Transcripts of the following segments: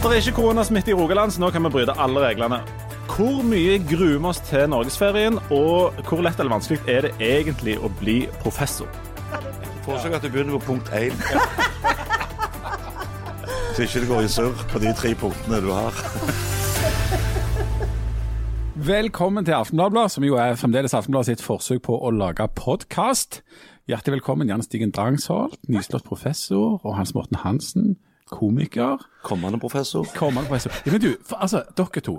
Det er ikke koronasmitte i Rogaland, så nå kan vi bryte alle reglene. Hvor mye gruer vi oss til norgesferien, og hvor lett eller vanskelig er det egentlig å bli professor? Foreslår at du begynner på punkt én. Så ikke det går i surr på de tre punktene du har. Velkommen til Aftenbladet, som jo er fremdeles Aftenbladet sitt forsøk på å lage podkast. Hjertelig velkommen Jan Stigen Drangsholt, nyslått professor, og Hans Morten Hansen, komiker. Kommende professor. Kommende professor. Ja, men du, for, altså, dere to.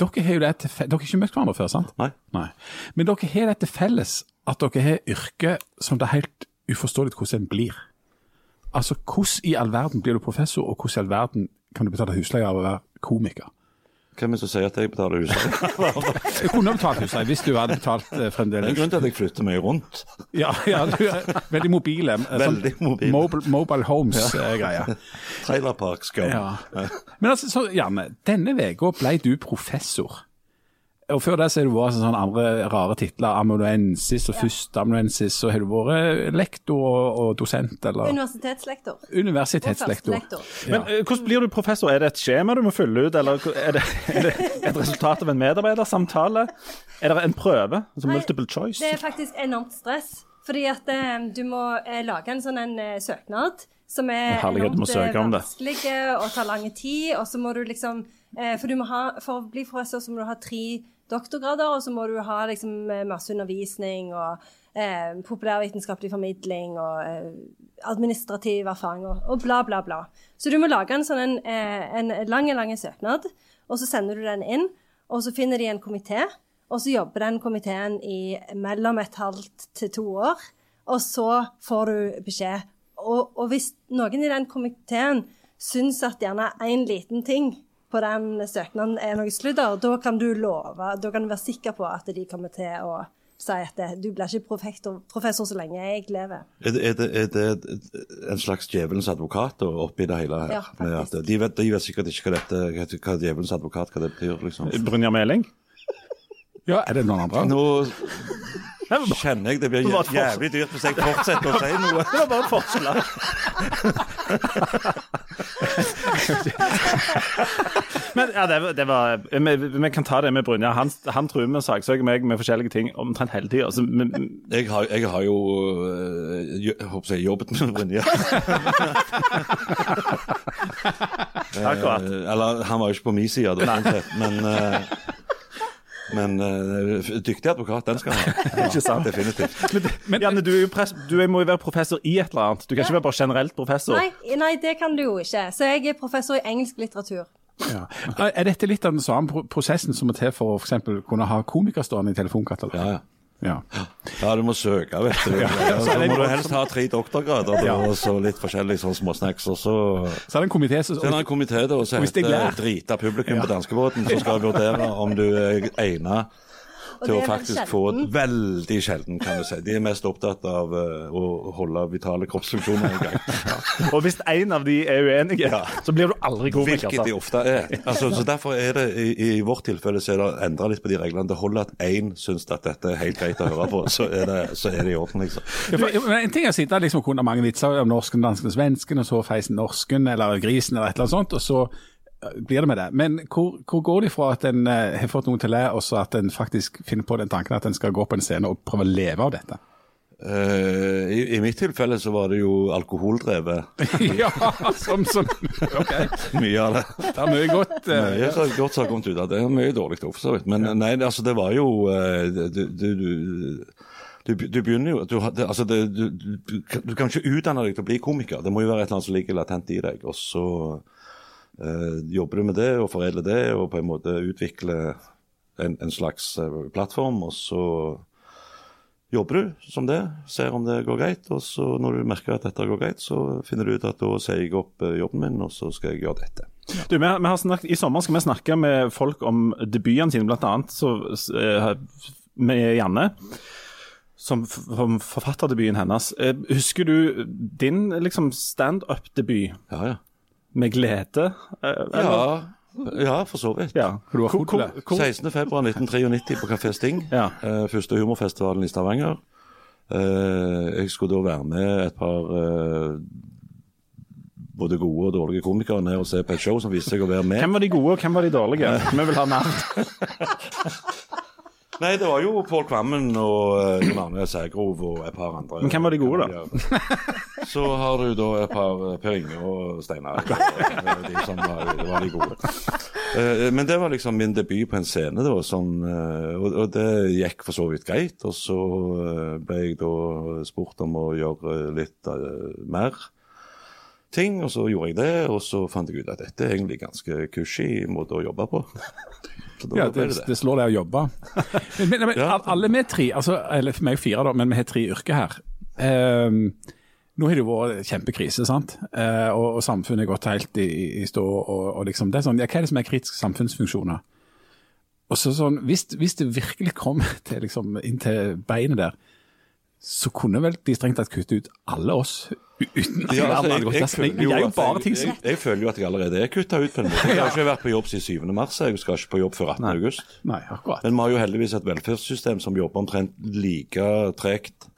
Dere har jo det til Dere har ikke møtt hverandre før, sant? Nei. Nei. Men dere har det til felles at dere har yrke som det er helt uforståelig hvordan en blir. Altså, hvordan i all verden blir du professor, og hvordan i all verden kan du betale husleie av å være komiker? Hvem er det som sier at jeg betaler husleie? Jeg kunne betalt husleie hvis du hadde betalt eh, Det er en grunn til at jeg flytter mye rundt. Ja, ja, du er veldig mobile. eh, Veldig mobil. Mobile, mobile homes-greia. Trailerpark skal Ja. Men altså, så, Janne, denne uka ble du professor. Og Før det så har du vært sånne andre rare titler. Amanuensis og førsteamanuensis. Og har du vært lektor og, og dosent, eller Universitetslektor. universitetslektor. Ja. Men eh, hvordan blir du professor? Er det et skjema du må fylle ut, eller er det, er det et resultat av en medarbeidersamtale? Er det en prøve? Altså multiple choice? Det er faktisk enormt stress. Fordi at eh, du må uh, lage en sånn en uh, søknad som er Herlighet, enormt søke eh, om det. vanskelig og tar lang tid. Og så må du liksom eh, For du må ha, for å bli professor så må du ha tre doktorgrader, og så må du ha liksom eh, masse undervisning og eh, populærvitenskapelig formidling og eh, administrativ erfaring og, og bla, bla, bla. Så du må lage en sånn eh, en lang, lang søknad, og så sender du den inn, og så finner de en komité. Og så jobber den komiteen i mellom et halvt til to år, og så får du beskjed. Og, og hvis noen i den komiteen syns at gjerne én liten ting på den søknaden er noe sludder, da kan du love, da kan du være sikker på at de kommer til å si at det, du blir ikke profektor, professor så lenge jeg lever. Er det, er, det, er det en slags djevelens advokat oppi det hele her? Ja. Med at de, vet, de vet sikkert ikke hva dette, hva, djevelens advokat hva det betyr. liksom. Brynjar Meling? Ja, er det noen andre? Nå kjenner jeg det blir jævlig dyrt hvis jeg fortsetter å si noe. det var bare et forslag. Men ja, det, var- det var vi, kan ta det med Brynja. Han, han tror vi saksøke meg med forskjellige ting omtrent hele tida. Altså, Jeg har, jeg har jo øh, jeg håper jeg, jobbet med Brynja. Akkurat. Eh, Eller han var jo ikke på min side, da, men eh, men uh, dyktig advokat, den skal han ha. Ikke sant? Definitivt. Men Janne, du, er jo pres, du må jo være professor i et eller annet. Du kan ikke være bare generelt professor. Nei, nei, det kan du jo ikke. Så jeg er professor i engelsk litteratur. Ja. Er dette litt av den samme prosessen som må til for å for eksempel kunne ha komiker stående i telefonkatalogen? Ja, ja. Ja. Ja, du må søke, vet du. Så må du helst ha tre doktorgrader ja. og så litt forskjellig sånn småsnacks. Og så Så er det en komité som er heter. Drita publikum på danskebåten, som skal vurdere om du er egnet til å faktisk få sjelden. Veldig sjelden, kan du si. De er mest opptatt av uh, å holde vitale kroppsfunksjoner i gang. Og hvis en av de er uenige, Ja. så blir du aldri komiker. Hvilket de ofte er. Altså, så Derfor er det i, i vårt tilfelle så er det endra litt på de reglene. Det holder at én syns at dette er helt greit å høre på, så er det, så er det i orden, liksom. Ja, for, men en ting er å sitte liksom, og kunne mange vitser om norsken, dansken svensken, og så feisen norsken eller grisen eller et eller annet sånt, og så blir det med det. Men hvor, hvor går det fra at en eh, har fått noen til le, og så at en faktisk finner på den tanken at en skal gå på en scene og prøve å leve av dette? Uh, i, I mitt tilfelle så var det jo alkoholdrevet. ja, som, som okay. Mye av det. Det er mye godt. Uh, Mye så godt som har kommet ut av det. Det er Mye dårlig for så vidt. Men nei, altså, det var jo uh, du, du, du, du, du begynner jo du, det, altså, det, du, du, kan ikke utdanne deg til å bli komiker. Det må jo være et eller annet som ligger latent i deg. Og så jobber du med det og foredler det og på en måte utvikler en, en slags eh, plattform. Og så jobber du som det, ser om det går greit. Og så når du merker at dette går greit, så finner du ut at da sier jeg opp eh, jobben min, og så skal jeg gjøre dette. Du, vi, vi snakket, I sommer skal vi snakke med folk om debutene sine, bl.a. Uh, med Janne. Som som forfatterdebuten hennes. Eh, husker du din liksom standup-debut Ja, ja. Med glede? Eh, eller? Ja, ja, for så vidt. ja. Hvor- 16.2.1993 på Kafé Sting. Ja. Eh, første humorfestivalen i Stavanger. Eh, jeg skulle da være med et par både gode og dårlige komikere ned og se på et show som viste seg å være med. Hvem var de gode, og hvem var de dårlige? Vi vil ha navn. Nei, det var jo Pål Kvammen og uh, Jon Arne Sægrov og et par andre. Men hvem var de gode, da? Så har du da et par eh, Per Inge og Steinar. eh, De som var, var de gode. Eh, Men det var liksom min debut på en scene, da, sånn, eh, og, det gikk for så vidt greit. Og så eh, ble jeg da spurt om å gjøre litt eh, mer ting, og så gjorde jeg det. Og så fant jeg ut at dette er egentlig ganske cushy måte å jobbe på. Ja, det, det slår deg å jobbe. Men, men, men Ja. alle vi tre, altså, eller for meg fire, da, men vi har tre yrker her. Ehm, nå har det jo vært kjempekrise, sant? Eh, og, og samfunnet har gått helt i, i- stå. Og, og liksom, det er sånn, ja, Hva er det som er kritiske samfunnsfunksjoner? Og så sånn, hvis, hvis det virkelig kom til, liksom, inn til beinet der, så kunne vel de strengt tatt kutte ut alle oss uten at Ja, verden altså, hadde gått jeg, jeg, jeg, jeg, jo bare jeg, ting som jeg, føler jo at jeg allerede er kutta ut. på en måte. Jeg har ikke vært på jobb siden 7. mars, jeg skal ikke på jobb før 18. august. Nei, akkurat. Men vi har jo heldigvis et velferdssystem som jobber omtrent like tregt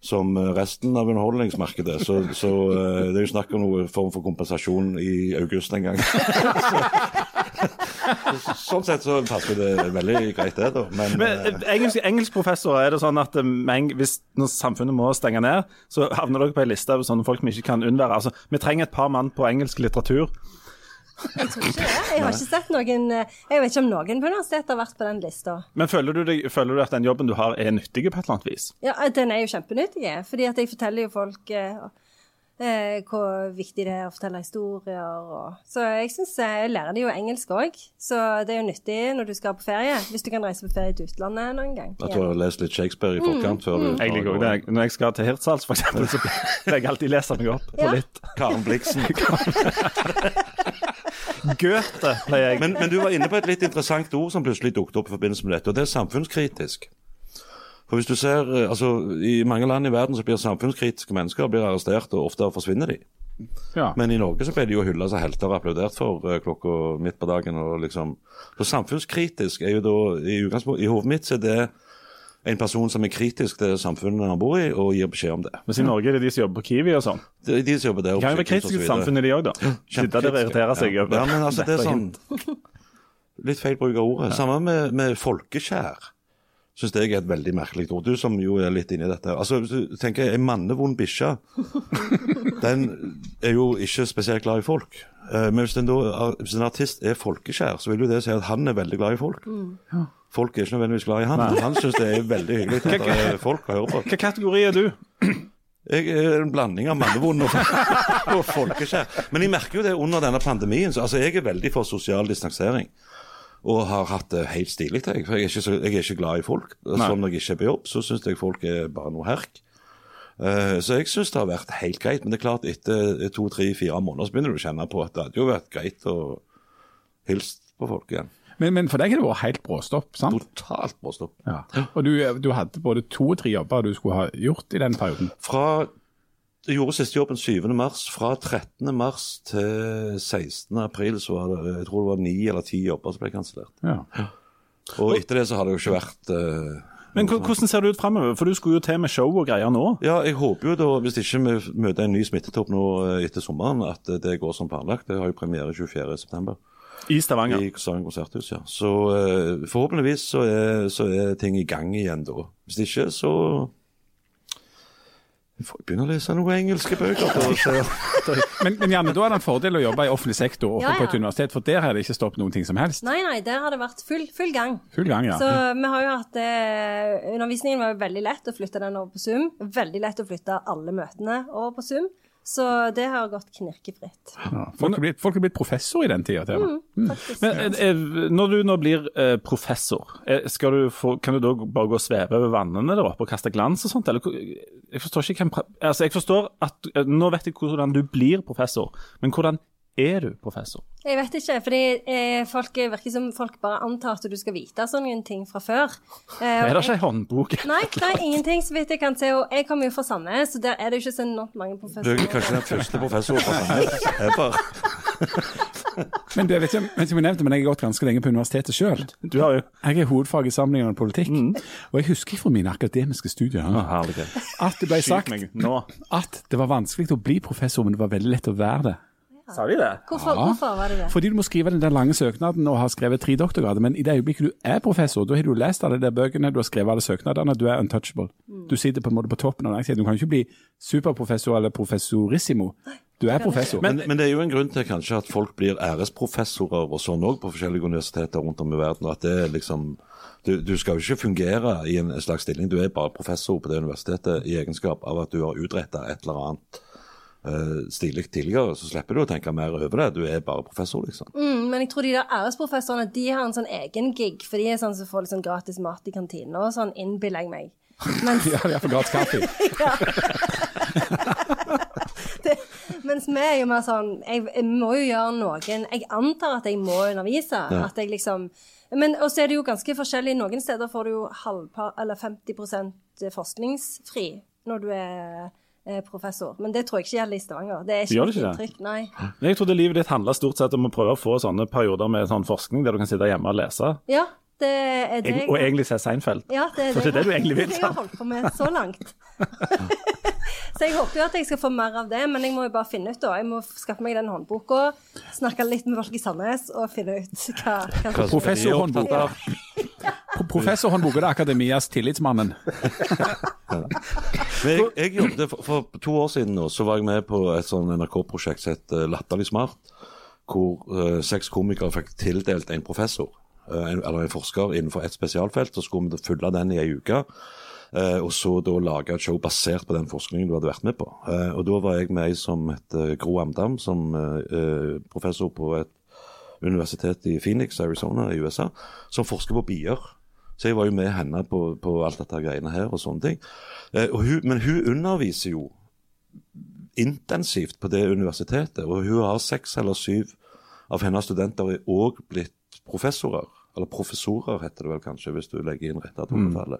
som eh, resten av underholdningsmarkedet. Så, så eh, det er jo snakk om noen form for kompensasjon i august en gang. Så, sånn sett så passer det veldig greit, det, da. Men, Men eh, eh, engelsk, engelskprofessor, er det sånn at men, hvis når samfunnet må stenge ned, så havner dere på en liste over sånne folk vi ikke kan unnvære? Altså, vi trenger et par mann på engelsk litteratur. Jeg tror ikke det. Jeg har ikke sett noen eh, Jeg vet ikke om noen på universitetet har vært på den lista. Men føler du, deg, føler du at den jobben du har er nyttig på et eller annet vis? Ja, den er jo kjempenyttig, fordi at jeg forteller jo folk eh, eh, hvor viktig det er å fortelle historier. Og... Så jeg syns jeg lærer det jo engelsk òg. Så det er jo nyttig når du skal på ferie. Hvis du kan reise på ferie til utlandet noen gang. at du har lest litt Shakespeare i forkant før du Jeg liker det. Når jeg skal til Hirtshals, f.eks., så pleier jeg alltid lese meg opp på Ja. litt Karen Bliksen. Goethe. pleier jeg. Men, men du var inne på et litt interessant ord som plutselig dukket opp i forbindelse med dette, og det er samfunnskritisk. For hvis du ser, eh, altså I mange land i verden så blir samfunnskritiske mennesker blir arrestert, og ofte forsvinner de. Ja. Men i Norge så ble de jo hylla som helter og applaudert for eh, klokka midt på dagen. og liksom, Så samfunnskritisk er jo da i I hodet mitt så er det en person som er kritisk til samfunnet han bor i, og gir beskjed om det. Mens i Norge er det de som jobber på Kiwi og sånn. Det er de som jobber der. De kan jo være kritiske til samfunnet, de òg, da. Sitte der og irritere seg ja. Ja, men altså, det er sånn Litt feil bruk av ordet. Samme med, med folkeskjær. Syns jeg er et veldig merkelig ord. Du som jo er litt inni dette. Altså, tenker jeg, En mannevond bikkje, den er jo ikke spesielt glad i folk. Eh, Men hvis en, da, hvis en artist er folkeskjær, så vil jo det si at han er veldig glad i folk. Folk er ikke nødvendigvis glad i han. Nei. Han syns det er veldig hyggelig at det er folk å høre på. Hva kategori er du? Jeg er en blanding av mannevond og, og folkeskjær. Men jeg merker jo det under denne pandemien. Så, altså, jeg er veldig for sosial distansering. Og har hatt det helt stilig. Jeg, for jeg er, så, jeg er ikke glad i folk. Sånn når jeg ikke er på jobb, så syns jeg folk er bare noe herk. Eh, så jeg syns det har vært helt greit. Men det er klart etter to, tre, fire måneder så begynner du å kjenne på at det hadde jo vært greit å hilse på folk igjen. Men, men for deg har det vært helt bråstopp, sant? Totalt bråstopp. Ja. Og du, du hadde både to og tre jobber du skulle ha gjort i den perioden. Fra jeg gjorde siste jobben 7. mars. Fra 13. mars til 16. april så var det jeg tror det var ni eller ti jobber som ble kansellert. Ja. Og etter det så har det jo ikke vært uh, Men hvordan ser det ut framover? For du skulle jo til med show og greier nå. Ja, jeg håper jo da, hvis ikke vi møter en ny smittetopp nå eh, etter sommeren, at eh, det går som planlagt. Det har jo premiere 24.9. I Stavanger. i Stavanger konserthus. ja. Så uh, forhåpentligvis så er, så er ting i gang igjen da. Hvis ikke, så vi får begynne å lese noen engelske bøker. Da, så. Men, men Janne, da er det en fordel å jobbe i offentlig sektor og Ja, på et universitet, for der har det ikke stoppet noen ting som helst. Nei, nei, der har det vært full, full gang. Full gang, ja. Så vi har jo hatt eh, Undervisningen var jo veldig lett å flytte den over på Zoom. Veldig lett å flytte alle møtene over på Zoom. Så det har gått knirkefritt. ja. Folk, er blitt, folk er blitt professor i den tida. til og Men eh, eh, Når du nå blir eh, professor, eh, skal du få, kan du da bare gå og sveve over vannene der oppe og kaste glans og sånt? Eller, jeg forstår ikke hvem, altså jeg forstår at Nå vet jeg hvordan du blir professor, men hvordan er du professor? Jeg vet ikke, fordi eh, folk eh, virker som folk bare antar at du skal vite sånne ting fra før. Eh, Er det ikke ei håndbok? Nei, det er ingenting så vidt jeg kan se. Og jeg kommer jo fra Sandnes, så der er det ikke så enormt mange professorer. Du er kanskje den første professoren fra Sandnes ever. Men du, jeg vet ikke, om jeg nevnte, men jeg har gått ganske lenge på universitetet sjøl. Du har jo Jeg er hovedfag i sammenlignende politikk. Og jeg husker fra mine akademiske studier at det ble sagt at det var vanskelig å bli professor, men det var veldig lett å være det. Sa de det? Hvorfor, hvorfor var det det? Fordi du må skrive den der lange søknaden og har skrevet tre doktorgrader. Men i det øyeblikket du er professor, da har du lest alle de bøkene, du har skrevet alle søknadene, du er untouchable. Du sitter på en måte på toppen av næringskjeden. Du kan ikke bli superprofessor eller professorissimo. Du er professor. Men, men det er jo en grunn til kanskje at folk blir æresprofessorer og sånn òg på forskjellige universiteter rundt om i verden. og at det er liksom, du, du skal jo ikke fungere i en slags stilling, du er bare professor på det universitetet i egenskap av at du har utretta et eller annet uh, stilig tidligere. Så slipper du å tenke mer over det. Du er bare professor, liksom. Mm, men jeg tror de der æresprofessorene de har en sånn egen gig, for de er sånn som får liksom gratis mat i kantina og sånn, innbiller jeg meg. Mens, Ja, de er for gratis kaffe. det, mens vi er jo mer sånn jeg, jeg må jo gjøre noen Jeg antar at jeg må undervise. At jeg liksom Men og så er det jo ganske forskjellig. Noen steder får du jo halvpar, eller 50% forskningsfri når du er eh, professor. Men det tror jeg ikke gjelder i Stavanger. Det er ikke Gjør det ikke det? inntrykk, Nei. Jeg trodde livet ditt handla stort sett om å prøve å få sånne perioder med sånn forskning der du kan sitte hjemme og lese, Ja, det er det Eg- og egentlig se Seinfeld. Ja, det er For det er det du egentlig vil, Det jeg har holdt på med så langt. så jeg håper jo at jeg skal få mer av det, men jeg må jo bare finne ut, da. Jeg må skaffe meg den håndboka, snakke litt med folk i Sandnes og finne ut hva, hva som Professorhåndbok. Ja. Pro- Professorhåndboka er Akademias Tillitsmannen. Jeg, jeg jobbet, for, for to år siden nå, så var jeg med på et sånn NRK-prosjekt som het eh, Latterlig smart, hvor uh, seks komikere fikk tildelt en professor, uh, en, eller en forsker innenfor et spesialfelt, så skulle vi følge den i ei uke. Uh, og så da lage et show basert på den forskningen du hadde vært med på. Uh, og da var jeg med ei som het Gro Amdam, som eh, professor på et universitet i Phoenix, Arizona i USA, som forsker på bier. Så jeg var jo med henne på, på alt dette greiene her og sånne ting. Eh, og hun, men hun underviser jo intensivt på det universitetet, og hun har seks eller syv av hennes studenter er òg blitt professorer. Eller professorer, heter det vel kanskje, hvis du legger inn rett rette Mm.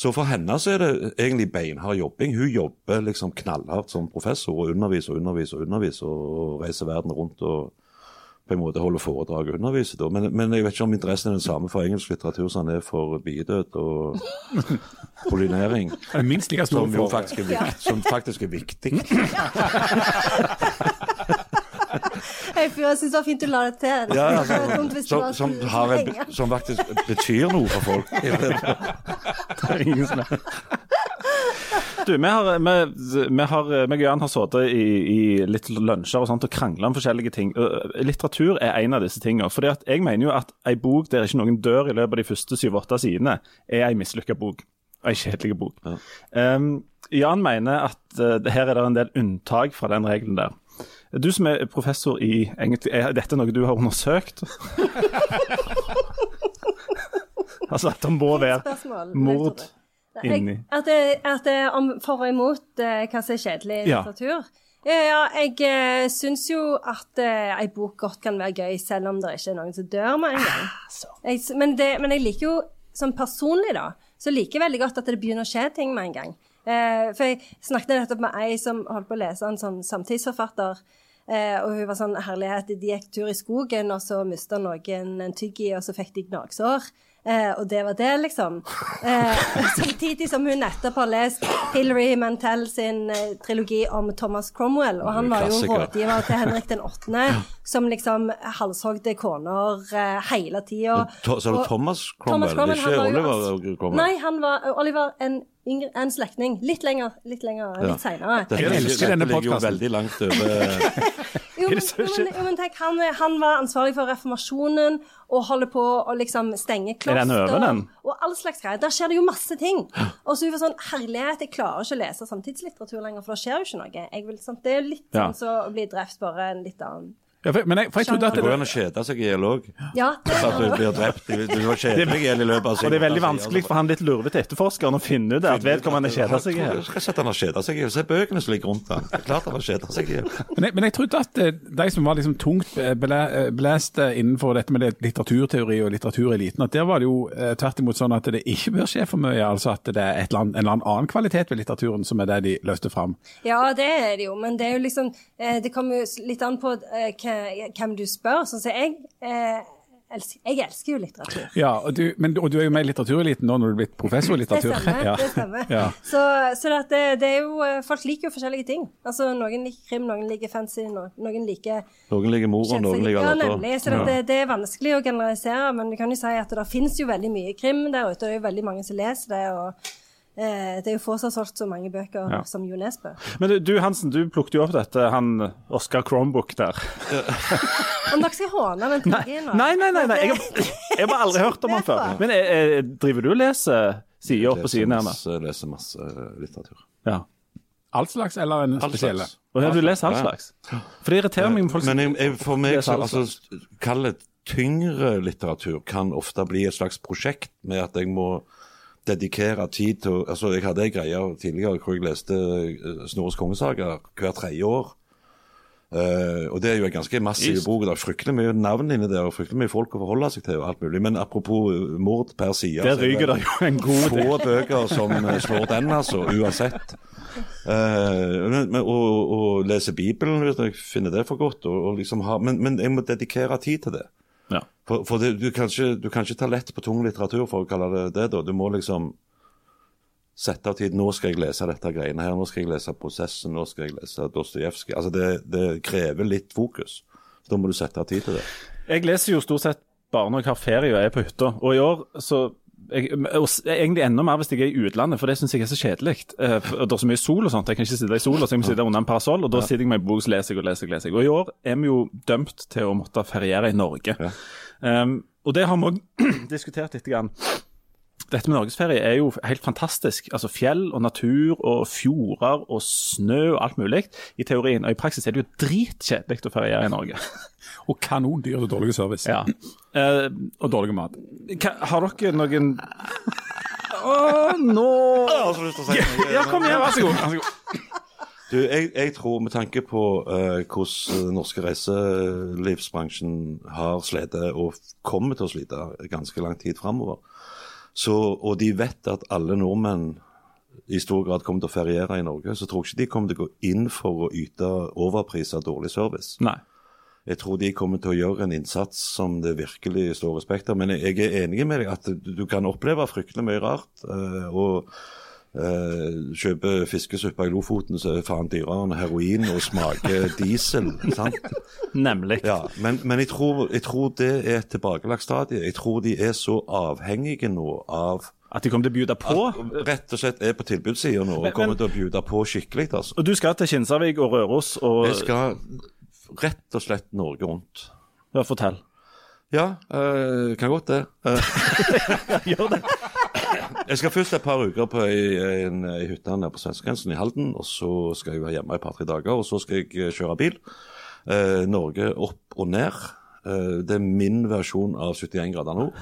Så for henne så er det egentlig beinhard jobbing. Hun jobber liksom knallhardt som professor og underviser og underviser og underviser og reiser verden rundt og på en måte holder foredrag og underviser. Da. Men, men jeg vet ikke om interessen er den samme for engelsk litteratur som den er for bidød og pollinering. Det er minst like stor Som jo faktisk er, vikt, som faktisk er viktig. Jeg syns det var fint du la det til. Ja, Det hvis det som, var som, har en, som faktisk betyr noe for folk. Det er ingen som er. Du, vi har, vi, vi har, meg og Jan har sittet i, i litt lunsjer og sånt og krangla om forskjellige ting. Litteratur er en av disse tingene. Fordi at jeg mener jo at ei bok der ikke noen dør i løpet av de første syv-åtte sidene, er ei mislykka bok. En ei kjedelig bok. Um, Jan mener at uh, her er det en del unntak fra den regelen der. Du som er professor i egentlig, Er dette noe du har undersøkt? altså at det må være mord inni at det, at det om for og imot eh, hva som er kjedelig Ja. litteratur. Ja, ja, jeg eh, syns jo at eh, ei bok godt kan være gøy, selv om det ikke er noen som dør med en gang. Jeg, men, det, men jeg liker jo, sånn personlig, da, så liker jeg veldig godt at det begynner å skje ting med en gang. Eh, for jeg snakket nettopp med ei som holdt på å lese en sånn samtidsforfatter. Eh, og hun var sånn herlighet, de gikk tur i skogen, og så mista noen en tyggi, og så fikk de gnagsår. Eh, og det var det, liksom. Eh, samtidig som hun nettopp har lest Hilary Mantel sin eh, trilogi om Thomas Cromwell. Og han var jo rådgiver til Henrik den åttende, som liksom halshogde koner eh, hele tida. Sa det Thomas Thomas Cromwell, det er ikke Oliver Cromwell? Nei, han var Oliver en, en slektning. Litt lenger, litt, lenger, Ja. litt seinere. Jeg elsker denne dette ligger jo veldig langt over Jo, men, men, men tenk, han, han var ansvarlig for reformasjonen og holder på å liksom stenge Er kloster. Og all slags greier. Der skjer det jo masse ting. Og så hun var sånn Herlighet, jeg klarer ikke å lese samtidslitteratur lenger, for da skjer jo ikke noe. Jeg vil, sant, det er jo litt sånn som å bli drept, bare en litt annen Ja, for, men jeg, for jeg trodde at Det går an å kjede seg i hjel òg. Ja, det At du blir drept. Du du må kjede deg i hjel i løpet av Og det er veldig vanskelig for han litt lurvete etterforskeren å finne ut det, at vedkommende kjeder seg i hjel. skal sette han og kjede seg i hjel. Se bøkene som ligger rundt han. Det er klart han har kjeda seg i hjel. men, men jeg trodde at eh, de som var liksom tungt eh, eh, beleste innenfor dette med litteraturteori og litteratureliten, at der var det jo eh, tvert imot sånn at det ikke bør skje for mye. Altså at det er et eller annet, en eller annen kvalitet ved litteraturen som er det de løfter fram. Ja, det er det jo, men det er jo liksom eh, Det kommer jo litt an på eh, hva- hvem du spør. Sånn som jeg, eh, jeg elsker jo litteratur. Ja, og du, men, og du er jo med i litteratureliten nå når du er blitt professor i Det litteratur. stemmer. Ja. det stemmer. Ja. Så, så det, det, det er jo eh, Folk liker jo forskjellige ting. Altså Noen liker krim, noen liker fancy, noen liker Noen liker mor, og noen liker Ja, Så det, det, det er vanskelig å generalisere, men du kan jo si at det finnes jo veldig mye krim der ute. og Det er jo veldig mange som leser det. og eh, Det er jo få som har solgt så mange bøker Ja. som Jo Nesbø. Men du, Hansen, du plukket jo opp dette, han Oscar Chromebook der. Om dere skal håne den tingen nå Nei, nei, nei, nei. Jeg, har, jeg har aldri hørt om han før. Men eh, eh, driver du og leser sider opp på siden her masse, leser masse litteratur. Ja. All slags, eller en slags. Og her du leser all slags? For det irriterer meg med folk Men jeg, jeg, for meg, så, altså, kall det tyngre litteratur kan ofte bli et slags prosjekt med at jeg må dedikere tid til altså Jeg hadde ei greie tidligere hvor jeg leste eh, Snorres kongesaker hver tredje år. Uh, og Det er jo en ganske massiv Just. bok. Det er fryktelig mye navn inni der og fryktelig mye folk å forholde seg til. og alt mulig. Men apropos eh, mord per side Der er ryker det jo en god del. få bøker som slår den, altså. Uansett. Uh, men, men, og, og lese Bibelen hvis jeg finner det for godt. Og, og liksom ha, men, men jeg må dedikere tid til det. Ja. For, for det, du, kan ikke, du kan ikke ta lett på tung litteratur, for å kalle det det. da. Du må liksom sette av tid. Nå skal jeg lese dette greiene her. Nå skal jeg lese 'Prosessen'. Nå skal jeg lese Dostojevskij. Altså det, det krever litt fokus. Så da må du sette av tid til det. Jeg leser jo stort sett bare når jeg har ferie og er på hytta. Og i år så jeg, Egentlig enda mer hvis jeg er i utlandet, for det syns jeg er så kjedelig. Eh, Det er så mye sol og sånt. Jeg kan ikke sitte i sola, så jeg må sitte under en parasoll. Og da sitter jeg med en bok, så leser jeg og leser og leser. Og i år er vi jo dømt til å måtte feriere i Norge. Ja. Um, og det har vi òg diskutert litt. Grann. Dette med norgesferie er jo helt fantastisk. Altså Fjell og natur og fjorder og snø og alt mulig i teorien. Og i praksis er det jo dritkjedelig å feriere i Norge. Og kanondyr og dårlig service. Ja. Eh, Og dårlig mat. hva, har dere noen Å, nå Ja, kom igjen, vær så god. Vær så god. Du, jeg, jeg tror med tanke på uh, hvordan den norske reiselivsbransjen har slitt og kommer til å slite ganske lang tid framover, og de vet at alle nordmenn i stor grad kommer til å feriere i Norge, så tror jeg ikke de kommer til å gå inn for å yte overpris av dårlig service. Nei. Jeg tror de kommer til å gjøre en innsats som det virkelig står respekt av. Men jeg er enig med deg at du, du kan oppleve fryktelig mye rart. eh, og eh, kjøpe fiskesuppe i Lofoten som er faen dyrere enn heroin og smaker diesel. sant? Nemlig. Ja, Men, men jeg, tror, jeg tror det er et tilbakelagt stadie. Jeg tror de er så avhengige nå av At de kommer til å bjude på. at Rett og slett er på tilbudssida nå og kommer men- til å bjude på skikkelig. altså. Og du skal til Kinsarvik og Røros og Jeg skal rett og slett Norge rundt. Ja, fortell. Ja, eh, kan godt det. Gjør det. Jeg skal først et par uker på ei, en, ei hytte nede på svenskegrensen i Halden. Og så skal jeg være hjemme et par-tre dager, og så skal jeg eh, kjøre bil. Eh, Norge opp og ned. Eh, det er min versjon av 71 grader nord.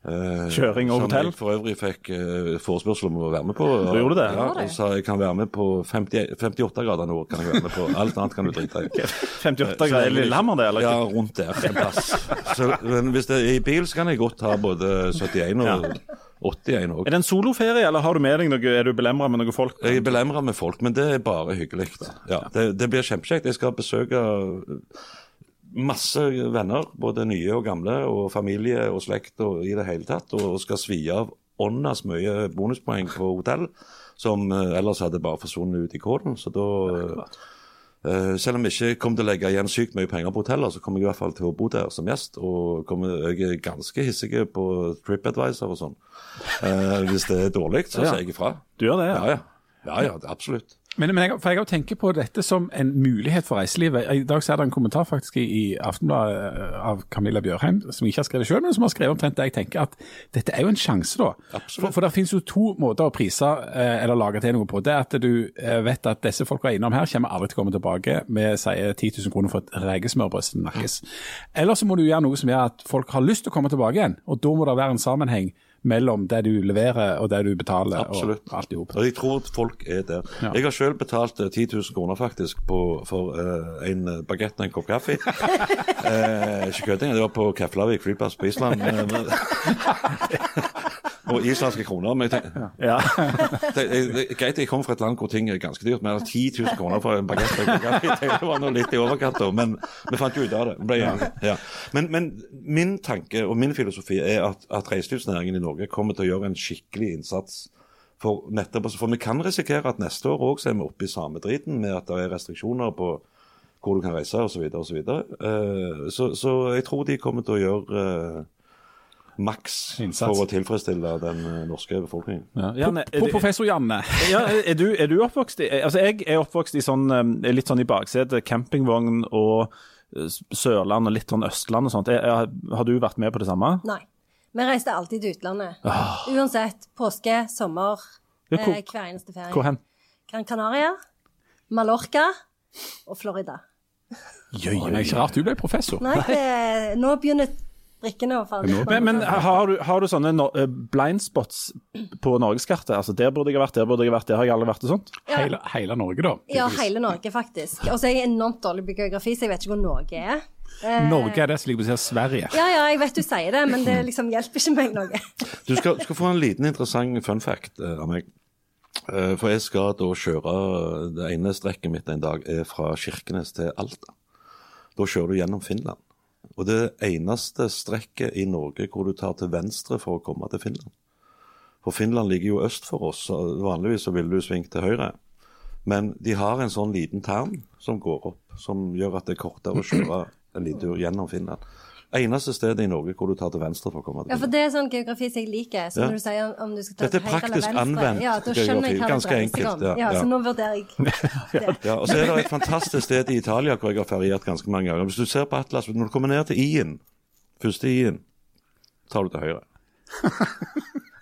Eh, Kjøring og hotell? Som jeg for øvrig fikk eh, forespørsel om å være med på. Du gjorde det? Ja, og sa jeg kan være med på 50, 58 grader nord. kan jeg være med på. Alt annet kan du drite i. 58 grader i Lillehammer, det? eller? Ja, rundt der en plass. Så, men hvis det er i bil, så kan jeg godt ha både 71 og 81 òg. Er det en soloferie, eller har du med deg noe, er du belemra med noen folk? Jeg er belemra med folk, men det er bare hyggelig. Ja, det, det blir kjempekjekt. Jeg skal besøke masse venner, både nye og gamle, og familie og slekt og i det hele tatt. Og skal svi av åndas mye bonuspoeng på hotell, som eh, ellers hadde bare forsvunnet ut i kålen. Så da eh, selv om jeg ikke kommer til å legge igjen sykt mye penger på hoteller, så kommer jeg i hvert fall til å bo der som gjest. Og kommer, jeg er ganske hissig på TripAdvisor og sånn. Eh, hvis det er dårlig, så sier jeg ifra. Du gjør det, ja? Ja, ja. Ja, absolutt. Men, men jeg, for jeg har tenkt på dette som en mulighet for reiselivet. I dag så er det en kommentar faktisk i, i Aftenbladet eh, av Camilla Bjørheim, som ikke har skrevet selv, men som har skrevet omtrent det jeg tenker at dette er jo en sjanse, da. Absolutt. For, for det finnes jo to måter å prise eh, eller lage til noe på. Det er at du eh, vet at disse folka innom her kommer aldri til å komme tilbake med sier 10 000 kroner for et rekesmørbrød som nakkes. Eller så må du gjøre noe som gjør at folk har lyst til å komme tilbake igjen, og da må det være en sammenheng mellom det du leverer og det du betaler. Absolutt. og alt ihop. Jeg tror folk er der. Ja. Jeg har selv betalt eh, 10 000 kroner faktisk på, for uh, en bagett og en kopp kaffe. eh, ikke kødding, det var på Keflavik flyplass på Island. Og islandske kroner. Men jeg tenker, Ja. det, det, greit, jeg kommer fra et land hvor ting er ganske dyrt, men 10 000 kroner for en bagett tenkte det var noe litt i overkant, men vi fant jo ut av det. Ble, ja. men, men min tanke og min filosofi er at, at reiselivsnæringen i Norge kommer til å gjøre en skikkelig innsats. For, nettopp, altså, for vi kan risikere at neste år òg er vi oppe i samme driten med at det er restriksjoner på hvor du kan reise osv. Så, videre, og så, videre. Eh, så Så jeg tror de kommer til å gjøre eh, maks Innsats. for å tilfredsstille den eh, norske befolkningen. Ja, Janne, er På professor Janne. ja, er, du, er du oppvokst i Altså, jeg er oppvokst i sånn eh, litt sånn i baksetet, campingvogn og eh, Sørland og litt sånn Østland og sånt. Er, er, har du vært med på det samme? Nei. Vi reiste alltid til utlandet. Uansett. Påske, sommer, Ja, hvor- eh, hver eneste ferie. Hvor hen? Gran Canaria, Mallorca og Florida. Jøye, meg, ikke rart du ble professor. Nei, det, nå begynner brikkene å falle. Men, men har, du, har du sånne no, eh, blind spots på norgeskartet? Altså, der burde jeg vært, der burde jeg vært, der har jeg aldri vært og sånt? Hele, hele Norge, da. Ja, hele Norge, faktisk. Og så er jeg enormt dårlig på geografi, så jeg vet ikke hvor Norge er. Eh, Norge er det som ligger på siden av Sverige. Ja, ja, jeg vet du sier det, men det liksom hjelper ikke meg noe. Du skal, skal få en liten interessant fun fact eh, av meg. Eh, For jeg skal da kjøre Det ene strekket mitt en dag er fra Kirkenes til Alta. Da kjører du gjennom Finland. Og det eneste strekket i Norge hvor du tar til venstre for å komme til Finland. For Finland ligger jo øst for oss, og vanligvis så ville du svingt til høyre. Men de har en sånn liten tern som går opp, som gjør at det er kortere å kjøre en liten tur gjennom Finland. Eneste stedet i Norge hvor du tar til venstre for å komme til Ja, for det er sånn geografi som jeg liker. Så når du sier om du skal ta Dette er til høyre eller praktisk venstre, anvendt ja, da skjønner jeg hva geografi. Ganske det dreier seg enkelt, om. ja, så nå vurderer jeg det. Ja, og så er det et fantastisk sted i Italia hvor jeg har feriert ganske mange ganger. Hvis du ser på Atlas, når du kommer ned til I-en, første I-en, tar du til høyre.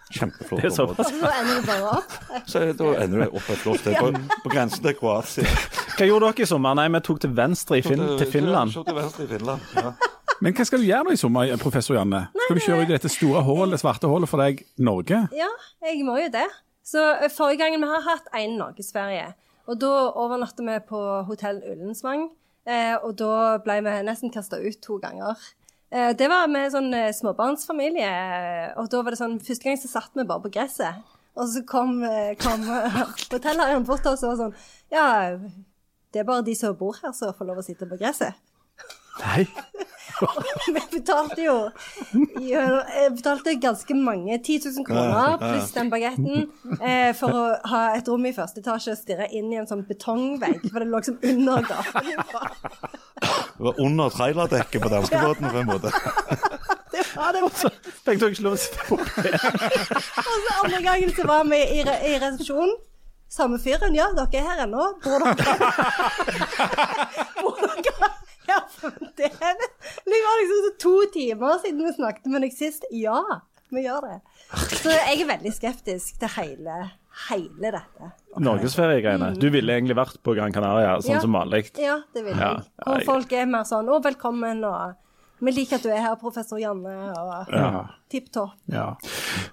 Kjempeflott Det er område. såpass. nå ender du bare opp. Så er det- da ender du opp et flott sted på, på grensen til Kroatia. Hva gjorde dere i sommer? Nei, vi tok til venstre i fin til Finland. Vi tok til venstre i Finland. Ja. Men hva skal du gjøre nå i sommer, professor Janne? Skal du kjøre ut i dette store hullet, svarte hullet for deg, Norge? Ja, jeg må jo det. Så eh, forrige gangen vi har hatt en norgesferie, og da overnatta vi på hotell Ullensvang. Eh, og da ble vi nesten kasta ut to ganger. Eh, det var med sånn småbarnsfamilie, og da var det sånn Første gang så satt vi bare på gresset. Og så kom, kom hotelleieren bort til oss og var sånn Ja, det er bare de som bor her som får lov å sitte på gresset. Nei. Vi betalte jo Jeg betalte ganske mange 10 000 kroner pluss den bagetten eh, for å ha et rom i første etasje og stirre inn i en sånn betongvegg, for det lå liksom under gaten. Det var under trailerdekket på danskebåten på en måte. Det var det. Så fikk dere ikke lov å sitte på Og så andre gangen så var vi i, re i resepsjonen. Samme fyren. Ja, dere er her ennå. Bor dere Bor dere Ja, det det. Det var liksom to timer siden vi snakket med deg sist. Ja, vi gjør det. Så jeg er veldig skeptisk til hele, hele dette. norgesferiegreiene. Du ville egentlig vært på Gran Canaria, sånn Ja. som vanlig. Ja, det ville jeg. Ja, Hvor folk er mer sånn 'Å, velkommen', og 'Vi liker at du er her, professor Janne', og Ja. tipp topp. Ja.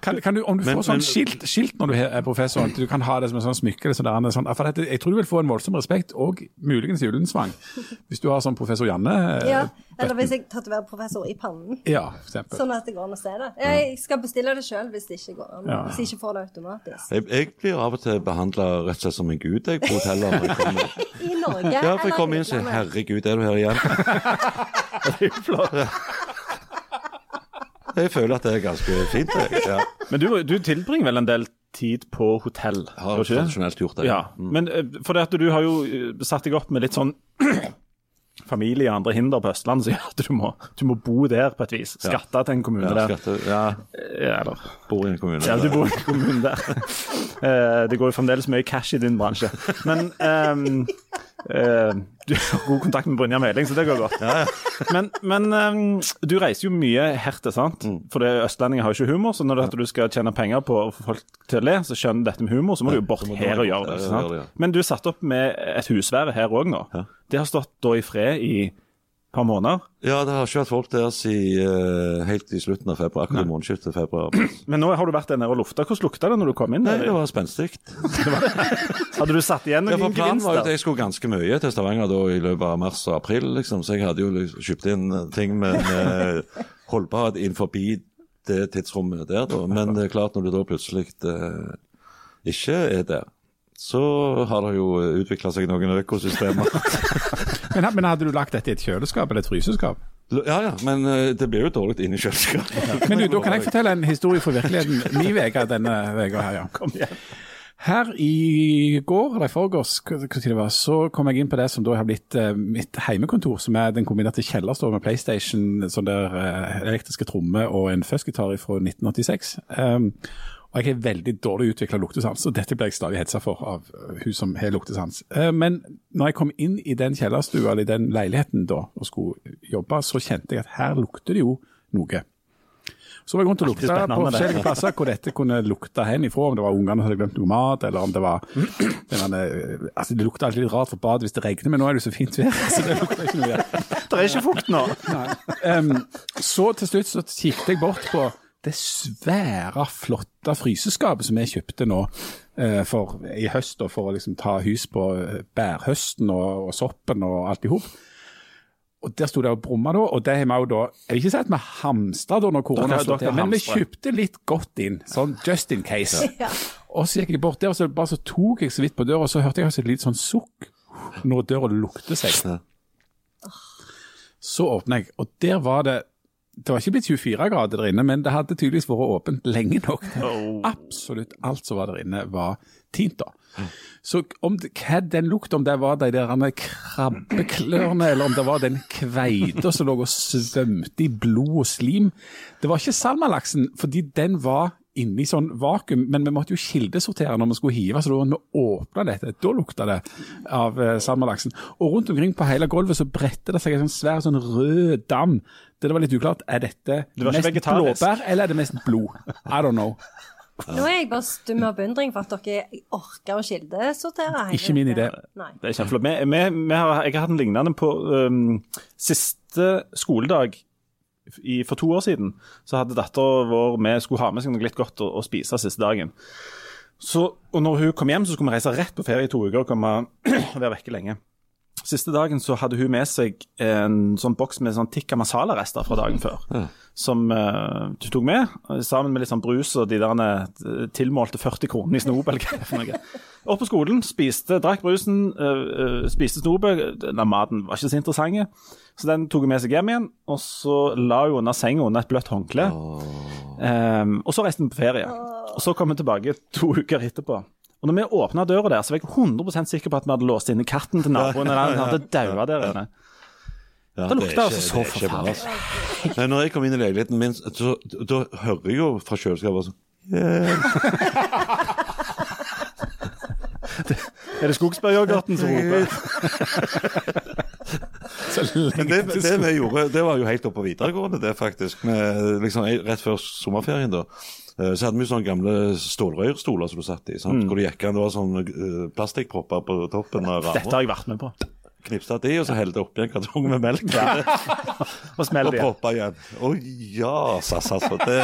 Kan, kan du, om du Men- får sånn men- skilt, skilt når du er professor, at du kan ha det som en sånn smykke eller sånn, sånn, for dette, Jeg tror du vil få en voldsom respekt, og muligens julensvang, hvis du har sånn professor Janne. eh, Ja, eller hvis jeg tatoverer professor i pannen. Ja, for eksempel. Sånn at det går an å se det. Jeg skal bestille det sjøl hvis det ikke går an. Ja. Hvis jeg ikke får det automatisk. Jeg, jeg blir av og til behandla rett og slett som en gud jeg, på hoteller. når jeg kommer. I Norge Ja, for jeg kommer inn og sier 'herregud, er du her igjen'? Det jo flott. Jeg føler at det er ganske fint. Jeg. Ja. Men du, du tilbringer vel en del tid på hotell? Har tradisjonelt gjort det. Ja, men eh, for det at du har jo eh, satt deg opp med litt sånn familie og andre hinder på Østlandet, så gjør at du må, du må bo der på et vis. Skatte til en kommune Ja, skatte, der. Ja, eller, bor i en kommune. ja, du bor i en kommune der. Eh, det går jo fremdeles mye cash i din bransje. Men um, uh, du har god kontakt med Brynjar Meling, så det går godt. Men, men um, du reiser jo mye hertil, sant? Mm. For østlendinger har jo ikke humor, så når det, du skal tjene penger på å få folk til å le, så skjønner dette med humor, så må du jo bort du her og gjøre det. sant? ja. Men du satt opp med et husvære her òg nå. Ja. Det har stått da i fred i et par måneder. Ja, det har ikke vært folk der siden uh, helt i slutten av februar. Akkurat i månedsskiftet februar. Men nå har du vært der nede og lufta. Hvordan lukta det når du kom inn? Nei, det var spenstig. Hadde du satt igjen Ja, for planen var jo at jeg skulle ganske mye til Stavanger da i løpet av mars og april, liksom. Så jeg hadde jo liksom kjøpt inn ting med, med holdbarhet forbi det tidsrommet der, da. Men det er klart, når du da plutselig eh, ikke er der, så har det jo utvikla seg noen økosystemer. Men, men hadde du lagt dette i et kjøleskap eller et fryseskap? ja ja, men eh, det blir jo dårlig inni kjøleskapet. Men du, da kan jeg fortelle en historie fra virkeligheten. Min uke denne uka her, ja. Kom igjen. Her i går, eller i forgårs, så kom jeg inn på det som da har blitt eh, mitt heimekontor, som er den kombinerte kjellerstua med PlayStation, sånn der eh, elektriske trommer og en fuzzgitar fra 1986. Um, og jeg har veldig dårlig utvikla luktesans, og dette ble jeg stadig hetsa for av eh, hun som har luktesans. Eh, men når jeg kom inn i den kjellerstua, eller i den leiligheten da, og skulle jobbe, så kjente jeg at her lukter det jo noe. Så var jeg rundt og lukta på forskjellige plasser hvor dette kunne lukte hen ifra, om det var ungene som hadde glemt noe mat, eller om det var denne, altså Det lukter alltid litt rart for badet hvis det regner, men nå er det jo så fint vær. så det lukter ikke noe. Det er ikke fukt nå. Um, så til slutt så kikket jeg bort på det svære, flotte fryseskapet som jeg kjøpte nå eh, for, i høst, og for å liksom ta hus på eh, bærhøsten og, og soppen og alt i hop. Og Der sto det og brumma, da, og det har vi da Jeg vil ikke si at vi hamstra da når korona Dere- til, dere men vi kjøpte litt godt inn, sånn just in case. Ja. Og så gikk jeg bort der, og så bare så tok jeg så vidt på døra, og så hørte jeg altså et lite sånn sukk når døra lukter seg. Så åpna jeg, og der var det Det var ikke blitt 24 grader der inne, men det hadde tydeligvis vært åpent lenge nok. Oh. Absolutt alt som var der inne, var tint. da. Så om det, hva den lukta, om det var de der krabbeklørne, eller om det var den kveita som lå og svømte i blod og slim Det var ikke salmalaksen, fordi den var inni sånn vakuum, men vi måtte jo kildesortere når vi skulle hive, så da måtte vi åpne dette. Da lukta det av eh, salmalaksen. Og rundt omkring på hele gulvet så bredte det seg en sånn svær sånn rød dam. Det var litt uklart. Er dette mest vegetarisk. blåbær, eller er det mest blod? I don't know. Nå er jeg bare stum av beundring for at dere orker å kildesortere. Ikke min idé. Nei. Det er kjempeflott. Vi, vi, vi har, jeg har hatt en lignende på um, siste skoledag i, for to år siden. Så hadde dattera vår med, skulle ha med seg noe litt godt å, å spise siste dagen. Så, og når hun kom hjem, så skulle vi reise rett på ferie i to uker og komme, være vekke lenge. Siste dagen så hadde hun med seg en sånn boks med sånn tikka masala-rester fra dagen før. Som uh, du tok med, sammen med litt sånn brus og de der eh, tilmålte 40 kronene i snobel. Opp på skolen, spiste, drakk brusen, uh, uh, spiste snobel. Maten var ikke så interessant, så den tok hun med seg hjem igjen. Og så la hun under senga under et bløtt håndkle. Um, og så reiste vi på ferie. Og så kom hun tilbake to uker etterpå. Og når vi åpna døra der, så var jeg 100% sikker på at vi hadde låst inne katten til naboen. Eller han hadde daua der inne. Ja, Det lukta altså så det er forferdelig. altså. Når jeg kom inn i leiligheten min, så da hører jeg jo fra kjøleskapet sånn Er det skogsbæryoghurten som roper? Men det, det vi gjorde, det var jo helt oppe på videregående, det faktisk. Med, liksom, rett før sommerferien, da. Eh, Så hadde vi sånne gamle stålrørstoler som du satt i. Sant? Hvor det gikk an, det var sånne eh, plastikkpropper på toppen av Dette har jeg vært med på. Knipsa de, og så helte oppi en kartong med melk. Og smell Og det. proppa igjen. Å ja, sass, altså. Det,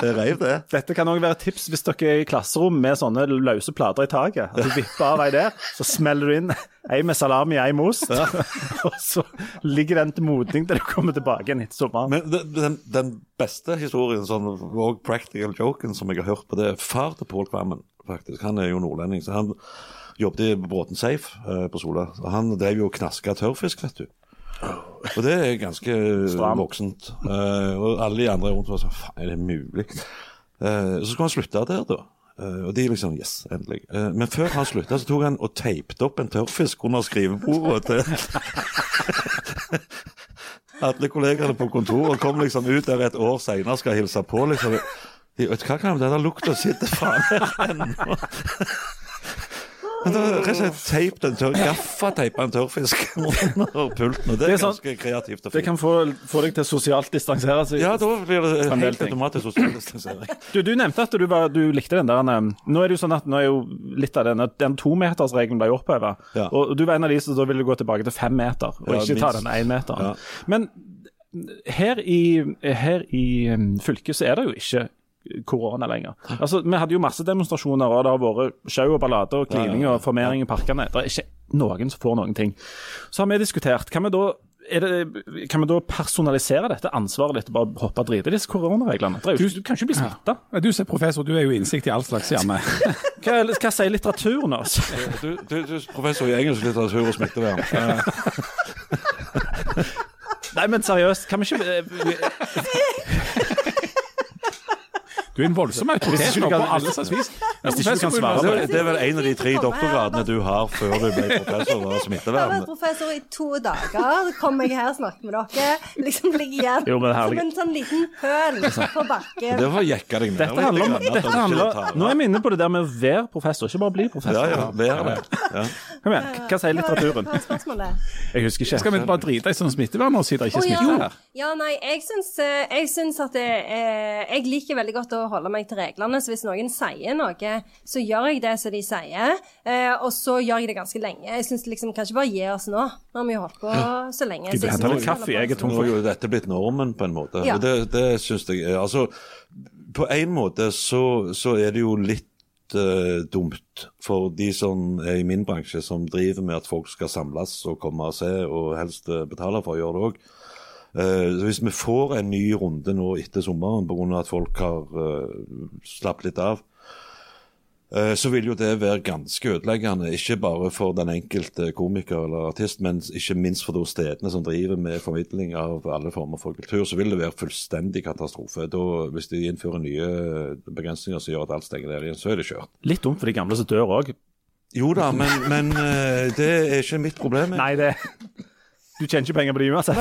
det reiv, det. Dette kan òg være et tips hvis dere er i klasserom med sånne løse plater i taket. At du vipper av ei der, så smeller du inn ei med salami, ei med ost. og så ligger den til modning til du kommer tilbake igjen etter sommeren. Men den, den, den beste historien, sånn, og practical joken som jeg har hørt på, det er far til Pål Kvammen, faktisk. Han er jo nordlending. så han jobbet i Bråten Safe uh, på Sola. og Han drev jo og knaska tørrfisk, vet du. Og det er ganske Stram. voksent. Uh, og alle de andre rundt var sånn Faen, er det mulig? Uh, så skulle han slutte der, da. Eh, og de liksom Yes, endelig. Eh, men før han slutta, så tok han og teipte opp en tørrfisk under skrivebordet til alle kollegene på kontoret kom liksom ut der et år seinere skal hilse på. liksom. De, hva, kan det der lukta sitte faen her ennå. Men det var rett og slett teipet en tørr, gaffateipa en tørrfisk under pulten. Og det Det er er sånn- ganske kreativt og Det kan få, få deg til sosialt distansere seg. Ja, da blir det helt automatisk sosial distansering. Du, du nevnte at du, var, du likte den der um, Nå er det jo sånn at nå er jo litt av denne Den tometersregelen ble oppheva. Ja. Og du var en av de som da ville gå tilbake til fem meter, og Ja, ikke ta den én meter. Ja. Men her i, her i um, fylket så er det jo ikke korona lenger. Altså, Vi hadde jo masse demonstrasjoner, og det har vært sjau og ballader og klining og formering i parkene. Det er ikke noen som får noen ting. Så har vi diskutert kan vi da er det, kan vi da personalisere dette ansvaret litt og bare hoppe og drite i disse koronareglene? Du, Du kan ikke bli smitta. Ja, Du som er professor, du er jo innsikt i all slags, hjemme. Hva, hva sier litteraturen oss? Du, du, du er professor i engelsk litteratur og smittevern. Nei, men seriøst, kan vi ikke eh, Du er en voldsom autoritet nå på alle slags vis. Hvis ikke du kan svare Det på er, det er vel en av de tre doktorgradene du har før du ble professor av Jeg har vært professor i to dager. Så kommer jeg her og snakker med dere. Liksom ligger igjen Jo, men som en sånn liten høl på bakken. Det var jekka deg ned Dette handler om, grann, dette handler, nå er vi inne på det der med å være professor, ikke bare bli professor. Ja, ja, er det. Ja. Kom igjen, hva sier litteraturen? Hva var spørsmålet? Jeg husker ikke. Skal vi bare drite i sånn smittevern og si det ikke er smitte her? ja, nei, jeg syns, eh, at det, Jeg liker veldig godt å holde meg til reglene, så hvis noen sier noe, så gjør jeg det som de sier, eh, og så gjør jeg det ganske lenge. Jeg syns liksom kan ikke bare gi oss nå. Nå har vi jo holdt på så lenge. Gud, jeg tar litt kaffe, jeg er tom for jo dette blitt normen, på en måte. Ja. Det, det syns jeg er Altså, på en måte så, så er det jo litt eh, dumt for de som er i min bransje, som driver med at folk skal samles og komme og se, og helst eh, betale for å gjøre det òg. Hvis vi får en ny runde nå etter sommeren pga. at folk har uh, slappet litt av, Eh, så vil jo det være ganske ødeleggende, ikke bare for den enkelte komiker eller artist, men ikke minst for de stedene som driver med formidling av alle former for kultur. Så vil det være fullstendig katastrofe. Da, hvis de innfører nye begrensninger som gjør at alt stenger ned igjen, så er det kjørt. Litt dumt for de gamle som dør òg. Jo da, men, men eh, det er ikke mitt problem. Nei, det Du tjener ikke penger på det uansett.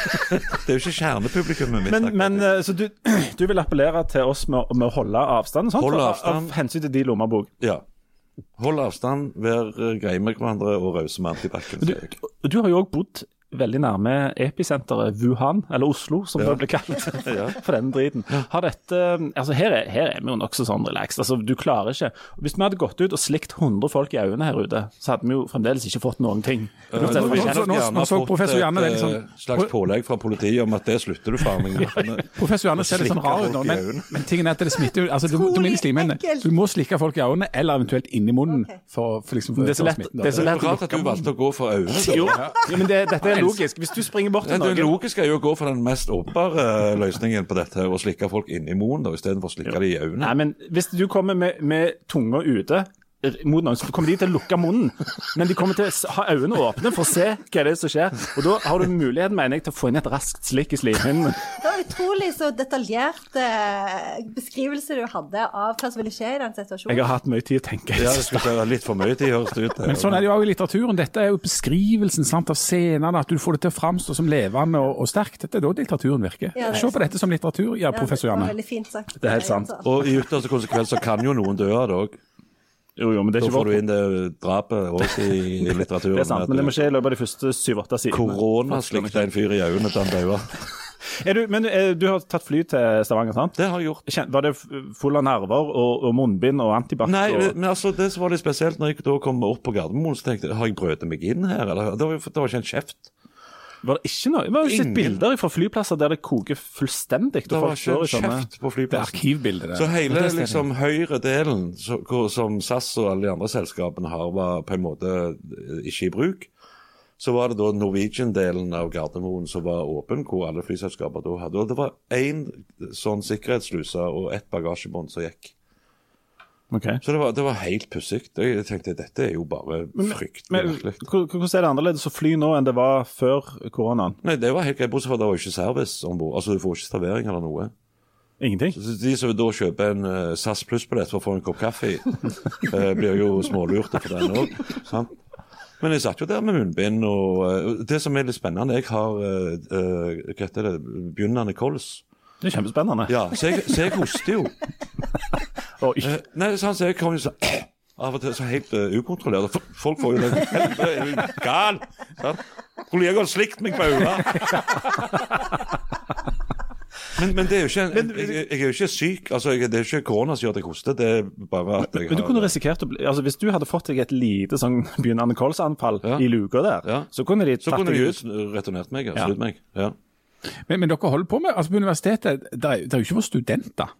Det er jo ikke kjernepublikummet mitt. Men, men eh, så du, du vil appellere til oss med, med å holde avstand? Sant? Holde For- avstand. Av hensyn til de lommebok. Ja. Hold avstand, vær eh, greie med hverandre og rause med antibac. Du, du har jo òg bodd veldig nærme episenteret Wuhan, eller Oslo, som Ja. det ble kalt. For den driten. Har dette, altså her, er, her er vi jo nokså sånn relaxed. Altså, du klarer ikke Hvis vi hadde gått ut og slikt 100 folk i øynene her ute, så hadde vi jo fremdeles ikke fått noen ting. Nå- nå- nå- nå så professor Janne veldig sånn- et eh, slags pålegg fra politiet om at det slutter du faen meg med. Professor Janne ser litt sånn rar ut nå, i men, men tingen er at det smitter jo altså, du, du. Så du må slikke folk i øynene, eller eventuelt inni munnen. For, for liksom, for Det er så lett- det er så Det er lett jo rart at du valgte å gå for øynene. Jo, ja, men det, dette er logisk. Hvis du springer bort til Det logiske er jo å gå for den mest åpenbare eh, løsningen på dette, og slikke folk inni munnen da, istedenfor å slikke dem i øynene. Nei, men hvis du kommer med, med tunga ute mot noen, så kommer de til å lukke munnen. Men de kommer til å ha øynene åpne for å se hva det er som skjer. Og da har du muligheten, mener jeg, til å få inn et raskt slikk i slimhinnen. Det var utrolig så detaljert eh, beskrivelse du hadde av hva som ville skje i den situasjonen. Jeg har hatt mye tid å tenke. Ja, det skulle være litt for mye tid, høres det ut. Men sånn er det jo også i litteraturen. Dette er jo beskrivelsen sant, av scenene, at du får det til å framstå som levende og, og sterkt. Dette er da litteraturen virker. Ja, Se på dette som litteratur, ja, professor Det Janne. sagt. Det er helt sant. Og i ytterste konsekvens så kan jo noen dø av det òg. Jo, jo, men det er Da ikke får du inn det drapet også i, i litteraturen. Det er sant, men det må skje i løpet av de første syv-åtte sidene. Korona slikte en fyr i øynene til han daua. Er du, men eh, du har tatt fly til Stavanger, sant? Det har jeg gjort. Kjen- Var det f- full av nerver og, og munnbind og antibac? Nei, og... men altså, det som var litt spesielt, når jeg da kom opp på Gardermoen, så tenkte jeg har jeg brøt meg inn her? Eller? Det var, jo- det var ikke en kjeft. Var det ikke noe? Vi har jo sett Ingen. bilder fra flyplasser der det koker fullstendig. Det var ikke en kjeft på flyplassen. det. Så hele liksom høyre delen så, hvor- som SAS og alle de andre selskapene har, var på en måte eh, ikke i bruk. Så var det da Norwegian-delen av Gardermoen som var åpen, hvor alle flyselskaper da hadde. Og det var én sånn sikkerhetssluse og ett bagasjebånd som gikk. Ok. Så det var, det var helt pussig. Jeg tenkte dette er jo bare fryktelig Men hvordan er det annerledes å fly nå enn det var før koronaen? Nei, det var helt greit, bortsett fra det var ikke service om bord. Altså, du får ikke servering eller noe. Ingenting? Så De som da kjøper en uh, SAS Pluss-billett for å få en kopp kaffe eh, blir jo smålurte for den òg. Men jeg satt jo der med munnbind, og uh, det som er litt spennende Jeg har uh, uh, hva heter det, begynnende kols. Det er kjempespennende. Ja, så jeg, så jeg hoster jo. Oi. Eh, Nei, sånn, så jeg kommer jo sånn av og til så helt eh, ukontrollert. f- Folk får jo det Helvete, er du gal? Sant? Kollegaer har slikt meg på øret. Men, men det er jo ikke en, jeg, jeg er jo ikke syk. altså jeg, Det er jo ikke korona som gjør at jeg hoster. Det er bare at jeg Men du har kunne risikert å bli, altså Hvis du hadde fått deg et lite sånn begynnende kolsanfall Ja. i luka der, Ja. så kunne de Så tatt kunne deg de ut. ut returnert meg. Ja, Ja. meg. Ja. Men, men dere holder på med altså På universitetet det er, det er jo ikke for studenter.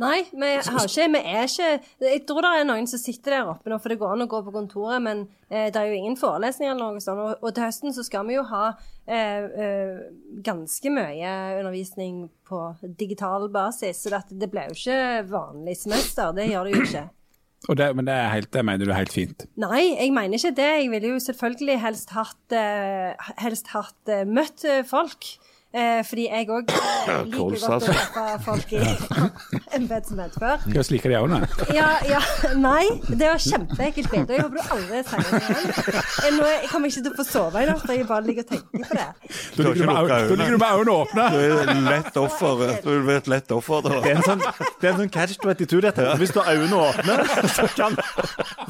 Nei, vi har ikke, vi er ikke Jeg tror det er noen som sitter der oppe nå, for det går an å gå på kontoret, men eh, det er jo ingen forelesninger eller noe sånt. Og, og til høsten så skal vi jo ha eh, eh, ganske mye undervisning på digital basis, så dette, det blir jo ikke vanlig semester. Det gjør det jo ikke. Det, men det, helt, det mener du er helt fint? Nei, jeg mener ikke det. Jeg ville jo selvfølgelig helst hatt, eh, helst hatt eh, møtt folk. Eh, fordi jeg òg liker godt å treffe folk i embetsmenn før. Du vi slike de øynene? Ja, ja, nei, det var kjempeekkelt bilde. Jeg håper du aldri sier det igjen. Eh, Nå, jeg kommer ikke til å få sove i natt, jeg bare ligger og tenker på det. Da ligger du med øynene- åpne. Du er lett offer. Du er et lett offer da. Det er en sånn, det er en sånn catch 22, dette. Hvis du har øynene åpne, så kan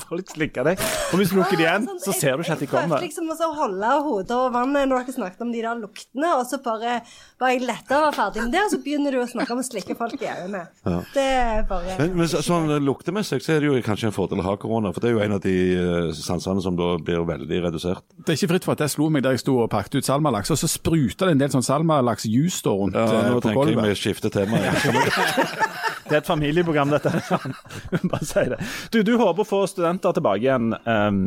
folk slikke deg. Og hvis du lukker dem igjen, så ser du ikke at de Jeg prøvde liksom å holde hodet over vannet når dere snakket om de der luktene, og så bare var jeg letta og var ferdig med det, og så begynner du å snakke om å slikke folk i øynene. Det er bare Men, men så- sånn luktemessig så er det jo kanskje en fordel å ha korona, for det er jo en av de eh, sansene som da blir veldig redusert. Det er ikke fritt for at jeg slo meg der jeg sto og pakket ut salmalaks, og så spruta det en del sånn salmalaks-juice da rundt Ja, nå på tenker jeg gulvet. vi skifter tema. Det er et familieprogram, dette. Bare si det. Du, du håper å få studenter tilbake igjen ehm,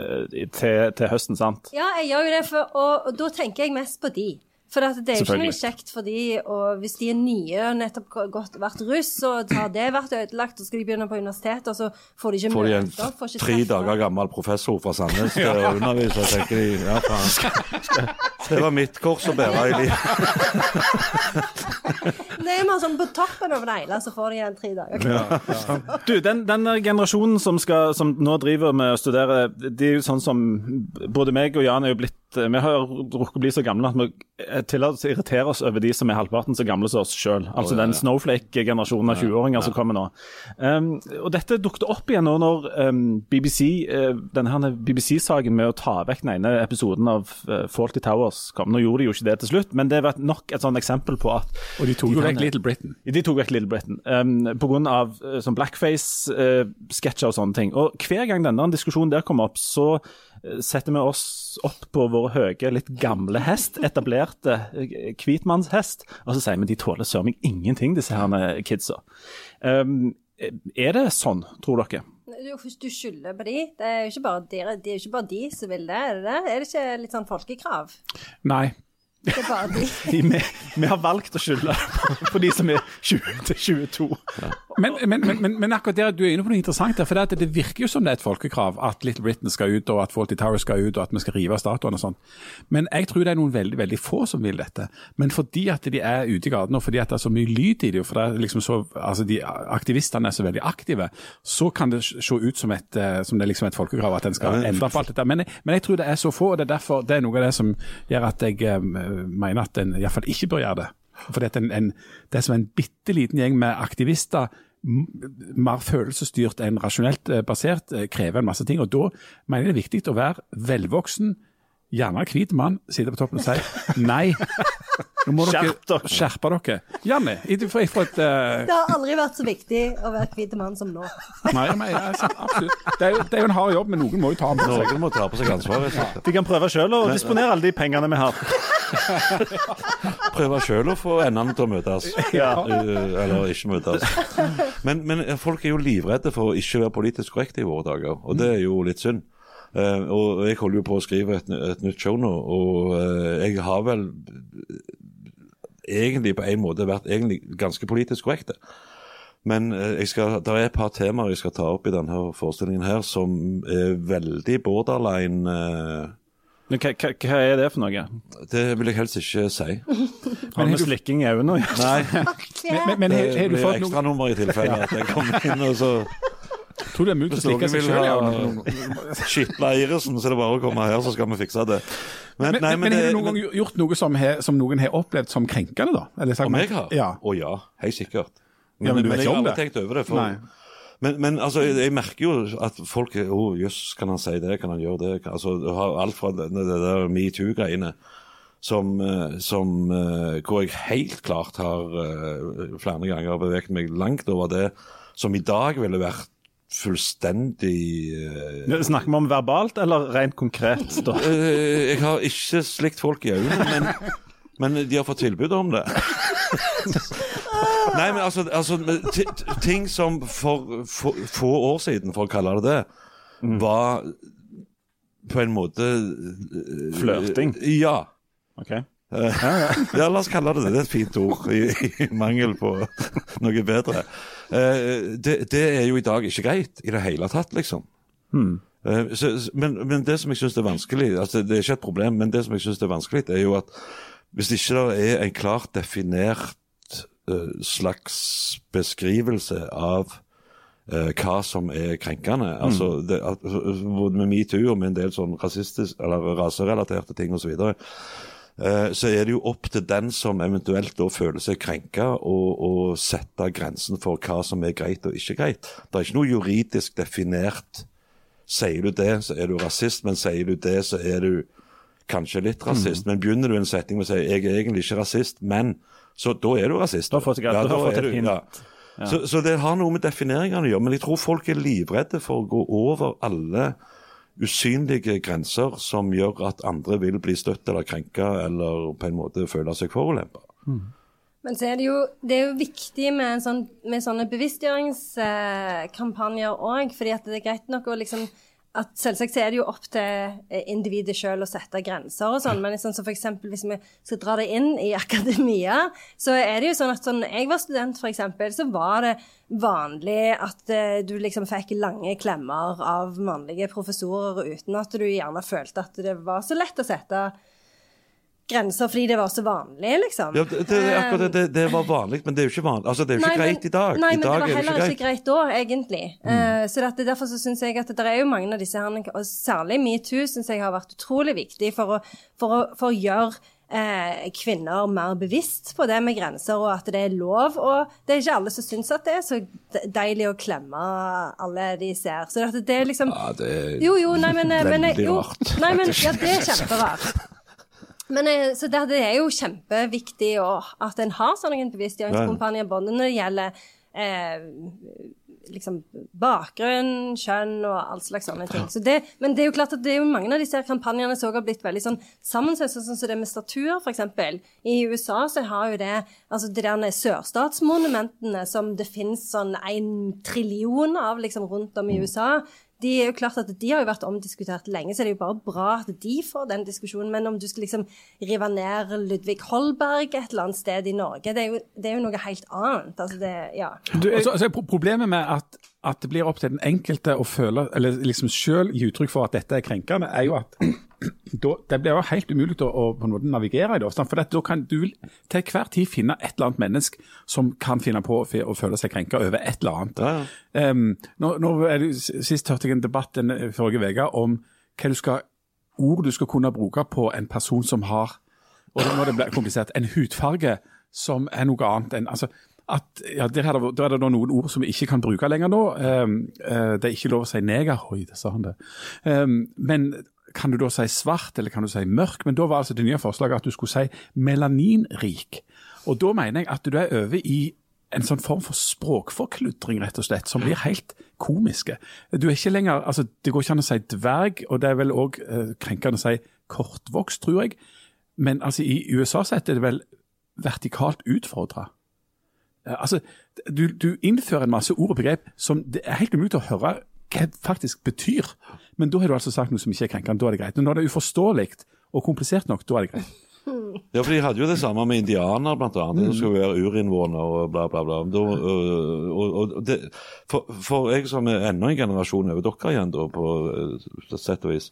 eh, til, til høsten, sant? Ja, jeg gjør jo det, for, og, og da tenker jeg mest på de. For at det er jo ikke noe kjekt for de, og hvis de er nye og nettopp godt, vært russ, så har det vært ødelagt, og skal de begynne på universitetet, og så får de ikke Får de en møte opp, får ikke tre dager gammel professor fra Sandnes til å undervise, og tenker de ja, faen. Det var mitt kors å bære i livet. Det er mer sånn på toppen av negla, så får de en tre dager. Du, den, den generasjonen som, skal, som nå driver med å studere, de er jo sånn som både meg og Jan er jo blitt Vi har rukket å bli så gamle at vi tillater oss å irritere oss over de som er halvparten så gamle som oss sjøl. Altså den snowflake-generasjonen av 20-åringer som kommer nå. Um, og dette dukket opp igjen nå når um, BBC, uh, denne BBC-saken med å ta vekk den ene episoden av uh, Faulty Towers kom. Nå gjorde de jo ikke det til slutt, men det var nok et sånn eksempel på at Og de tok jo vekk Little Britain. de tok vekk Little Britain um, pga. Uh, sånn blackface-sketsjer og sånne ting. Og Hver gang denne diskusjonen der kom opp, så setter vi oss opp på vår høye, litt gamle hest, etablerte uh, hvitmannshest, og så sier vi de tåler søren meg ingenting, disse her kidsa. Um, er det sånn, tror dere? Du, du skylder på de. Det er jo ikke bare de, det er jo ikke bare de som vil det, er det det? Er det ikke litt sånn folkekrav? Nei. Det er bare de. Vi, vi har valgt å skylde på, de som er 20 til 22. Men, men, men, men, men akkurat der, du er inne på noe interessant. der, for det, det virker jo som det er et folkekrav at Little Britain skal ut, og at Faulty Tower skal ut, og at vi skal rive statuen og sånn. Men jeg tror det er noen veldig veldig få som vil dette. Men fordi at de er ute i gatene, og fordi at det er så mye lyd i det, for det er liksom så, altså de aktivistene er så veldig aktive, så kan det se ut som, et, eh, som det er liksom et folkekrav at en skal endre på alt dette. Men, men jeg tror det er så få, og det er derfor det er noe av det som gjør at jeg eh, mener at en iallfall ikke bør gjøre det. Fordi at en, en, det er som en bitte liten gjeng med aktivister, mer følelsesstyrt enn rasjonelt eh, basert, eh, krever en masse ting. Og da mener jeg det er viktig å være velvoksen, gjerne hvit mann, sitter på toppen og sier nei. Nå må dere Skjerp dere. skjerpe dere. Janne, jeg får jeg får et uh... Det har aldri vært så viktig å være hvit mann som nå. Nei, nei, altså, absolutt. Det er, jo, det er jo en hard jobb, men noen må jo ta den på seg. Noen må ta på seg ansvaret. De kan prøve sjøl å disponere alle de pengene vi har. Prøve sjøl å få endene til å møtes. Ja. Eh, Eller ikke møtes. Men, men folk er jo livredde for å ikke være politisk korrekte i våre dager, og det er jo litt synd. Eh, og jeg holder jo på å skrive et, et nytt show nå, og uh, jeg har vel egentlig på en måte vært egentlig ganske politisk korrekt. Men jeg skal, det er et par temaer jeg skal ta opp i denne forestillingen her som er veldig borderline Men Hva, hva, hva er det for noe? Det vil jeg helst ikke si. Har med slikking i øynene å gjøre? Nei, Men, men, men det har, har du blir fått noe ekstranummer i tilfelle at jeg kommer inn og så Tror du det er mulig å stikke seg sjøl? ha skitla Irisen, så er det bare å komme her, så skal vi fikse det. Men, nei, men, har du noen gang gjort noe som, he, som noen har opplevd som krenkende, da? Eller sagt- Om jeg har? Ja. Å ja, helt sikkert. Ja, men du vet jeg har aldri tenkt over det. For, men, men altså, jeg, jeg merker jo at folk Å, oh, jøss, kan han si det? Kan han gjøre det? Kan- Altså, du har alt fra det, det der metoo-greiene som, eh, som eh, Hvor jeg helt klart har eh, flere ganger beveget meg langt over det som i dag ville vært fullstendig uh, Snakker vi om verbalt eller rent konkret? da? Uh, Jeg har ikke slikt folk i øynene, men, men de har fått tilbud om det. Nei, men altså, altså ti- ti- Ting som for, for få år siden, for å kalle det det, var på en måte uh, Flørting. Ja. Ok. Ja, la oss kalle det det. Det er et fint ord, i, i mangel på noe bedre. Eh, det, det er jo i dag ikke greit i det hele tatt, liksom. Hmm. så, men, men det som jeg syns er vanskelig altså Det er ikke et problem, men det som jeg syns er vanskelig, er jo at hvis ikke det er en klart definert eh, slags beskrivelse av eh, hva som er krenkende. Altså, det, med metoo og med en del sånn rasistisk, eller raserelaterte ting osv. Så, videre, eh, så er det jo opp til den som eventuelt da føler seg krenka, å sette grensen for hva som er greit og ikke greit. Det er ikke noe juridisk definert. Sier du det, så er du rasist, men sier du det, så er du kanskje litt rasist. Men begynner du en setning med å si 'jeg er egentlig ikke rasist', men så da er du rasist. Da har du da er ja. Så, så det har noe med defineringene å gjøre. Men jeg tror folk er livredde for å gå over alle usynlige grenser som gjør at andre vil bli støtt eller krenka eller på en måte føle seg forulempa. Men så er det jo, det er jo viktig med, sånn, med sånne bevisstgjøringskampanjer òg, fordi at det er greit nok å liksom at Selvsagt er det jo opp til eh, individet sjøl å sette grenser og sånn, men sånn som eksempel hvis vi skal dra det inn i akademia, så er det jo sånn at sånn jeg var student, for eksempel, så var det vanlig at eh, du liksom fikk lange klemmer av mannlige professorer uten at du gjerne følte at det var så lett å sette grenser fordi det var så vanlig, liksom. Ja, det, det, akkurat det, det, det var vanlig, men det er jo ikke vanlig. Altså, det er jo ikke Nei, greit i dag. Nei, I men dag det var er det heller ikke greit. da, egentlig. Eh, så dette, derfor så syns jeg at det er jo mange av disse her, og særlig metoo, syns jeg har vært utrolig viktig for å, for å, for å gjøre eh, kvinner mer bevisst på det med grenser, og at det er lov. Og det er ikke alle som syns at det er så deilig å klemme alle de ser. Så det, det er liksom Ja, det er jo, jo, nei, men, men veldig jo, rart. Nei, men, ja, det er kjemperart. Men eh, så det, det er jo kjempeviktig at en har sånne bevisstgjøringskampanjer, både når det gjelder eh, liksom bakgrunn, kjønn og all slags sånne ting. Så det, men det er jo klart at det er jo mange av disse kampanjene som har blitt veldig sånn sammensatt, sånn som det med statuer, f.eks. I USA så har jo det altså de der sørstatsmonumentene som det finnes sånn en trillion av liksom rundt om i USA. De er jo klart at de har jo vært omdiskutert lenge, så det er jo bare bra at de får den diskusjonen. Men om du skal liksom rive ned Ludvig Holberg et eller annet sted i Norge, det er jo, det er jo noe helt annet. Altså det, ja. Du, altså, altså, problemet med at, at det blir opp til den enkelte å føle, eller liksom selv gi uttrykk for at dette er krenkende, er jo at da, det blir jo helt umulig å, å på en måte navigere i det. For det, da kan du til hver tid finne et eller annet menneske som kan finne på å føle seg krenka over et eller annet. Ja, ja. Em, nå, nå det, Sist hørte jeg en debatt den forrige uke om hva du skal, ord du skal kunne bruke på en person som har og er det ble komplisert, en hudfarge som er noe annet enn altså, at, ja, der er, det, der er det noen ord som vi ikke kan bruke lenger nå. Um, uh, det er ikke lov å si negerhoi, sa han det. Um, men kan du da si svart, eller kan du si mørk? Men da var altså det nye forslaget at du skulle si melaninrik. Og da mener jeg at du er over i en sånn form for språkforkludring, rett og slett, som blir helt komiske. Du er ikke lenger, altså Det går ikke an å si dverg, og det er vel òg eh, krenkende å si kortvokst, tror jeg. Men altså i USA sett er det vel vertikalt utfordra. Eh, Altså, du, du innfører en masse ord og begrep som det er helt umulig å høre hva faktisk betyr. Men da har du altså sagt noe som ikke er krenkende. Da er det greit. Men når det er uforståelig og komplisert nok, da er det greit. Ja, for de hadde jo det samme med indianere, blant annet. De skulle være urinnvåner og bla, bla, bla. Da, øh, og, og det, for, for jeg som er enda en generasjon over dere igjen, da, på et sett og vis,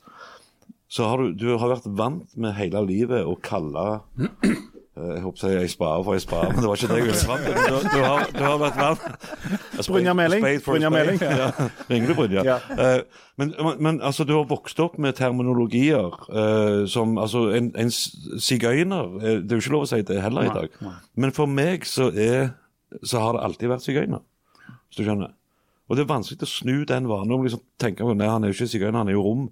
så har du, du har vært vant med hele livet å kalle øh, jeg håper jeg sparer for jeg sparer, men det var ikke det jeg ville fram til. Du, du, har, du har vært spade- Brynjar Meling. Brynjar. Meling. Ja, ringer du Brynjar? Ja. Eh, men, men, altså, du har vokst opp med terminologier eh, som altså, En, en sigøyner eh, Det er jo ikke lov å si det heller i dag. nei. Men for meg så, er, så har det alltid vært sigøyner. Hvis du skjønner. Og det er vanskelig å snu den vanen liksom tenke på, nei, han er jo ikke sigøyner, han er jo rom.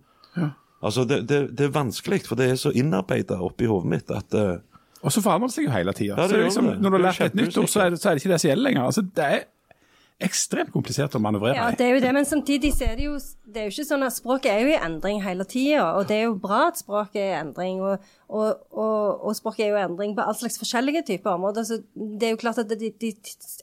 Altså, det, det, det er vanskelig, for det er så innarbeida oppi hodet mitt at eh, Og så forandrer det seg jo hele tida. Ja, liksom, når du har er lært et nytt ord, så er, det, så er det ikke det som gjelder lenger. Altså, det er, ekstremt komplisert å manøvrere Ja, i. det er jo det, men samtidig så er det jo det er jo ikke sånn at språket er jo i endring hele tida, og det er jo bra at språket er i endring. Og, og, og, og språket er jo i endring på all slags forskjellige typer områder. Så det er jo klart at de, de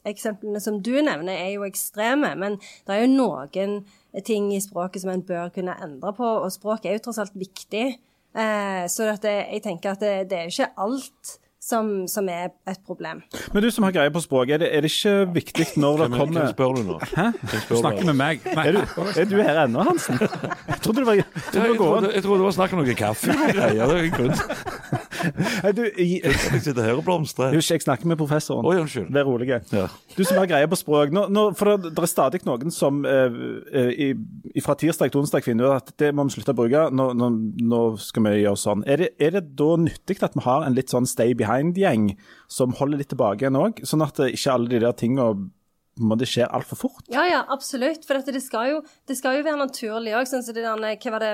eksemplene som du nevner, er jo ekstreme, men det er jo noen ting i språket som en bør kunne endre på, og språk er jo tross alt viktig. Eh, så det, jeg tenker at det, det er ikke alt som, som er et problem. Men du som har greie på språk, er det, er det ikke viktig når det kommer hvem spør du nå? Hæ? Du snakker med meg. Nei, Er du, er du her ennå, Hansen? Jeg trodde det var, trodde jeg, trodde, jeg trodde det var snakk om noe kaffe og greier. Det er en grunn Nei, du, jeg, Jeg sitter her og blomstrer. jeg snakker med professoren. Oi, unnskyld. Vær rolig. Ja. Du som har greie på språk. Nå, nå, for det, det er stadig noen som eh, eh, i, fra tirsdag til onsdag finner ut at det må vi slutte å bruke. Nå, nå, nå skal vi gjøre sånn. Er det, er det da nyttig at vi har en litt sånn stay behind-gjeng som holder litt tilbake igjen òg, sånn at eh, ikke alle de der tinga det skje altfor fort? Ja, ja, absolutt. For dette, det, skal jo, det skal jo være naturlig òg. Sånn som det der, hva var det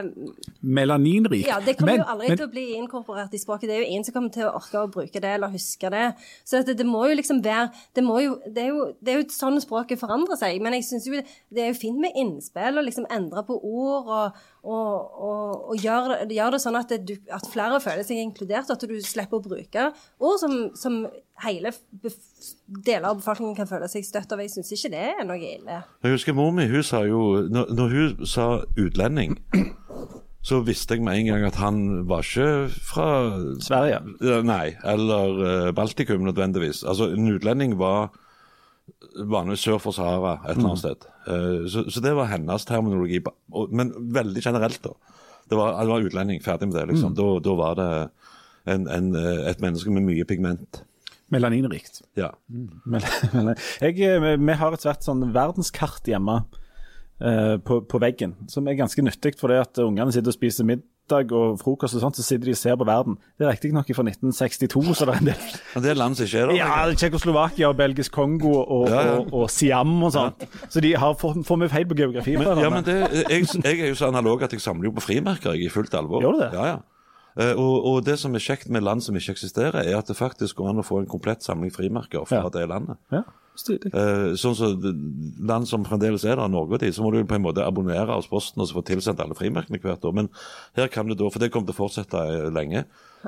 Melaninrik. Ja, det kommer Men- jo aldri men- til å bli inkorporert i språket. Det er jo ingen som kommer til å orke å bruke det eller huske det. Så det, det må jo liksom være det, må jo, det, er jo, det er jo sånn språket forandrer seg. Men jeg syns jo det, det er jo fint med innspill og liksom endre på ord og, og, og, og gjør, gjør det sånn at, det, at flere føler seg inkludert, at du slipper å bruke ord som, som hele bef deler av befolkningen kan føle seg støtt av. Jeg syns ikke det er noe ille. Jeg husker mor mi hun sa jo når, når hun sa utlending, så visste jeg med en gang at han var ikke fra Sverige. Nei, eller eh, Baltikum nødvendigvis. Altså En utlending var vanligvis sør for Sahara et eller annet sted. Eh, så, så det var hennes terminologi, men veldig generelt, da. Det var, det var utlending, ferdig med det. liksom. Da, da var det en, en, eh, et menneske med mye pigment. Melaninrikt. Ja. Men jeg, eh, vi har et svært sånn verdenskart hjemme uh, på, på veggen, som er ganske nyttig. fordi at ungene sitter og spiser middag og frokost og sånt, så sitter de og ser på verden. Det er riktignok fra 1962, så det er en del Men det er land som ikke er der. Ja, Tsjekkoslovakia og belgisk Kongo og, Ja, ja. og, og Siam og sånt. Så de har, får, får vi feil på geografi. Men, ja, men det, jeg, jeg er jo så analog at jeg samler jo på frimerker jeg, i fullt alvor. Gjør du det? Ja, ja. Eh, og, og det som er kjekt med land som ikke eksisterer, er at det faktisk går an å få en komplett samling frimerker fra Ja. det landet. Ja. Eh, sånn som land som fremdeles er der, Norge og de, så må du på en måte abonnere hos Posten og så få tilsendt alle frimerkene hvert år. Men her kan du da, for det kommer til å fortsette eh, lenge,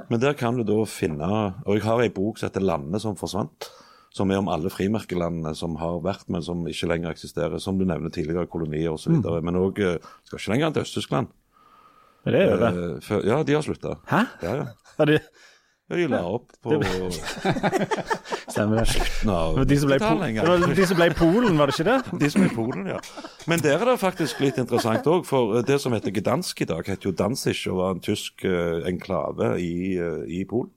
men der kan du da finne Og jeg har ei bok som heter 'Landene som forsvant'. Som er om alle frimerkelandene som har vært, men som ikke lenger eksisterer. Som du nevner tidligere, kolonier osv. Mm. Men òg Skal ikke lenger enn til Øst-Tyskland. Men det er over. Uh, ja, de har slutta. Hæ? Ja, ja. Det Ja, De la opp på stemmer. det. Nå, Det de som ble, de som ble Polen, var det ikke det? De som er i Polen, ja. Men der er det faktisk litt interessant òg, for eh, det som heter Gdansk i dag, heter jo Danzig og var en tysk eh, enklave i, i Polen.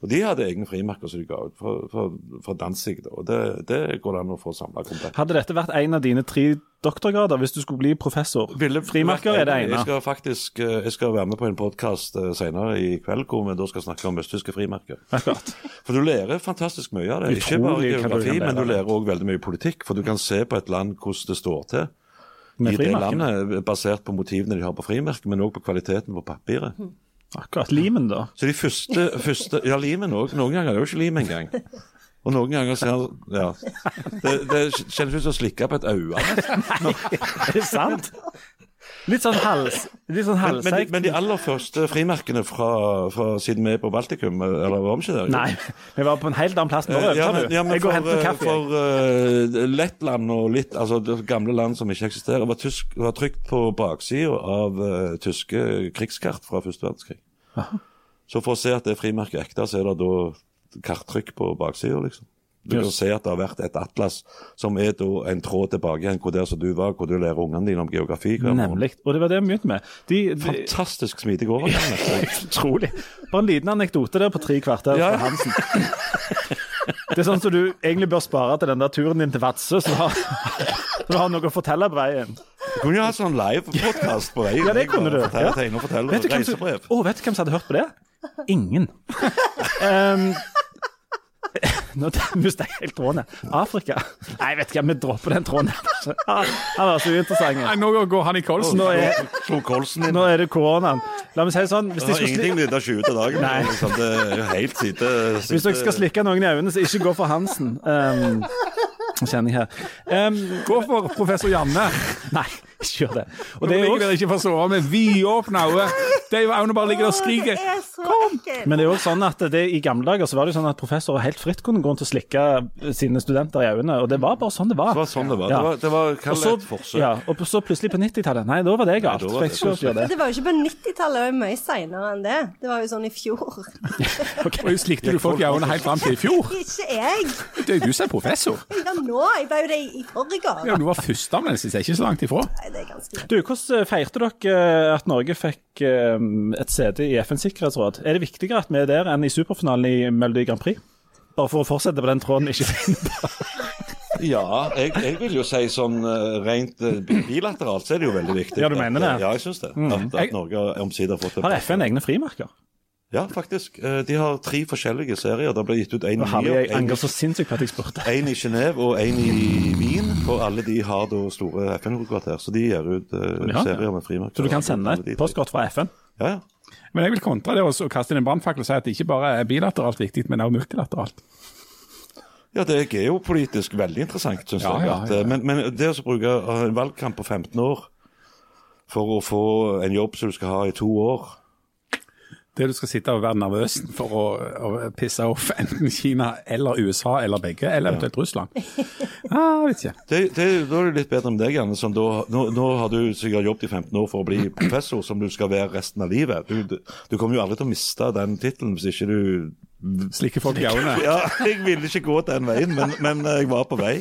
Og de hadde egne frimerker som de ga ut fra, Danzig. Og det, det går det an å få samla komplett. Hadde dette vært en av dine tre doktorgrader hvis du skulle bli professor? Ville- Frimerker er det Jeg skal faktisk eh, jeg skal være med på en podkast senere i kveld hvor vi da skal snakke om østtyske frimerker. Akkurat. For du lærer fantastisk mye av det. Ikke bare du geografi, men du lærer òg veldig mye politikk. For du kan se på et land hvordan det står til. I det landet, basert på motivene de har på frimerket, men òg på kvaliteten på papiret. Akkurat. Limen, da. Så de første, første Ja, limen òg. Noen ganger er det jo ikke lim engang. Og noen ganger ser Ja. Det, det kjennes ut som å slikke på et øye. Nei, Er det sant? Litt sånn hals... Litt sånn Men, men, men de aller første frimerkene fra, fra siden vi er på Baltikum, eller var vi ikke der? Nei, vi var på en helt annen plass. Nå Eh, Ja, men, ja, men Jeg går og henter eh, kaffe. for uh, Lettland og litt, altså det gamle land som ikke eksisterer, var, tysk, var trykt på baksida av uh, tyske krigskart fra første verdenskrig. Så for å se at det er frimerket ekte, så er det da karttrykk på baksida, liksom. Du kan se at det har vært et atlas som er en tråd tilbake igjen hvor der som du var, hvor du lærer ungene dine om geografi. Nemlig. Og det var det vi begynte med. De, de, Fantastisk smidig overgang. Utrolig. Bare en liten anekdote der på tre kvarter Ja. fra Hansen. Det er sånn som du egentlig bør spare til den der turen din til Vadsø, så så du har noe å fortelle på veien. Du kunne jo hatt sånn live-podkast på veien. Ja, det kunne du. Fortelle Ja. tegne og fortelle Vet du hvem som. Å, vet du hvem som hadde hørt på det? Ingen. um, nå mistet jeg helt tråden. Afrika. Nei, vet ikke, vi dropper den tråden. Han han var så Nei, nå går han i kolsen. Nå er, nå er det koronaen. La meg si det sånn. Hvis, Det har ingenting med dette 20. dagen Nei. liksom, Det er jo helt sitte. hvis dere skal slikke noen i øynene, så ikke gå for Hansen. Um, kjenner jeg her. Um, Gå for professor Janne. nei, ikke gjør det. Og Og det er ligger der ikke for å sove med vidåpne øyne. Dave Aune bare ligger der og skriker. Er ekkelt. men det er jo sånn at det, i gamle dager så var det jo sånn at professorer helt fritt kunne gå rundt og slikke sine studenter i øynene, og det var bare sånn det var. Det var sånn det var. Ja. Det var, det var Og så, et forsøk. ja, og så plutselig på 90-tallet Nei, da var det galt. Nei, var det skulle det. Det var jo ikke på 90-tallet, det var mye seinere enn det. Det var jo sånn i fjor. Og jo slikte du folk i øynene helt fram til i fjor. Ikke jeg! Det er jo du som er professor. Ja, nå. Jeg ble jo det i forrige Ja, du var førsteamanuensis, ikke så langt ifra. Det er ganske Du, Hvordan feirte dere eh, at Norge fikk eh, et sete i FNs sikkerhetsråd? Er det viktigere at vi er der enn i superfinalen i Melodi Grand Prix? Bare for å fortsette på den tråden. ikke Ja, jeg, jeg vil jo si sånn eh, rent eh, bilateralt så er det jo veldig viktig. Ja, du mener det? At, ja, jeg syns det. At, at Norge omsider har fått det. Har FN egne frimerker? Ja, faktisk. Eh, De har tre forskjellige serier. Det ble gitt ut én i jeg angrer så sinnssykt på at jeg spurte. en i Genéve og en i Wien. For alle de har da store FN-hovedkvarter, så de gir ut uh, Ja. serier med frimerker. Så du kan sende et postkort fra FN? Ja, ja. Men jeg vil kontre det og kaste inn en brannfakkel og si at det ikke bare er bilateralt viktig, men også multilateralt. Ja, det er geopolitisk veldig interessant, syns Ja, jeg. At, ja. eh, Men, men det å bruke en valgkamp på 15 år for å få en jobb som du skal ha i to år Det du skal sitte og være nervøs for å, å pisse off enten Kina eller USA eller begge, eller eventuelt Russland. Ah, vet ikke. det, det, Da er det litt bedre med deg, Anne. Som da, nå, nå har du sikkert jobbet i 15 år for å bli professor, som du skal være resten av livet. Du, du, kommer jo aldri til å miste den tittelen hvis ikke du Slikker folk i øynene. Ja, jeg ville ikke gå den veien, men, men jeg var på vei.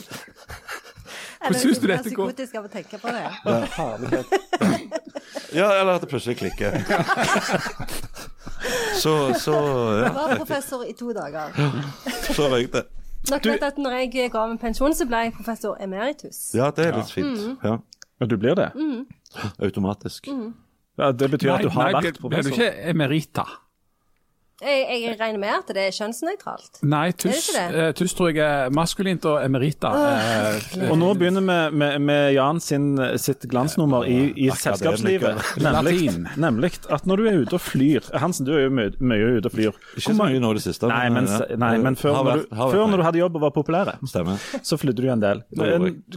Eller syns du dette går? psykotisk av å tenke på det. Ja, eller at det plutselig klikker. Så, så Jeg var professor i to dager. så røyk det. Dere vet at når jeg ga meg med pensjon, så ble jeg professor emeritus. Ja, det er litt fint. Ja, Men du blir det? Automatisk. Ja, det betyr at du har nei, vært professor. ble du ikke emerita? Jeg, jeg regner med at det er kjønnsnøytralt. Nei, Er tuss, det det? eh, tuss tror jeg er maskulint og emerita. eh, Og nå begynner vi med, med Jan sin, sitt glansnummer i, i selskapslivet. Nemlig, nemlig at når du er ute og flyr Hansen, du er jo mye, mye ute og flyr. Ikke så mye nå i det siste. Nei, men, nei, men før, når, du, før når du hadde jobb og var populær, så flydde du en del.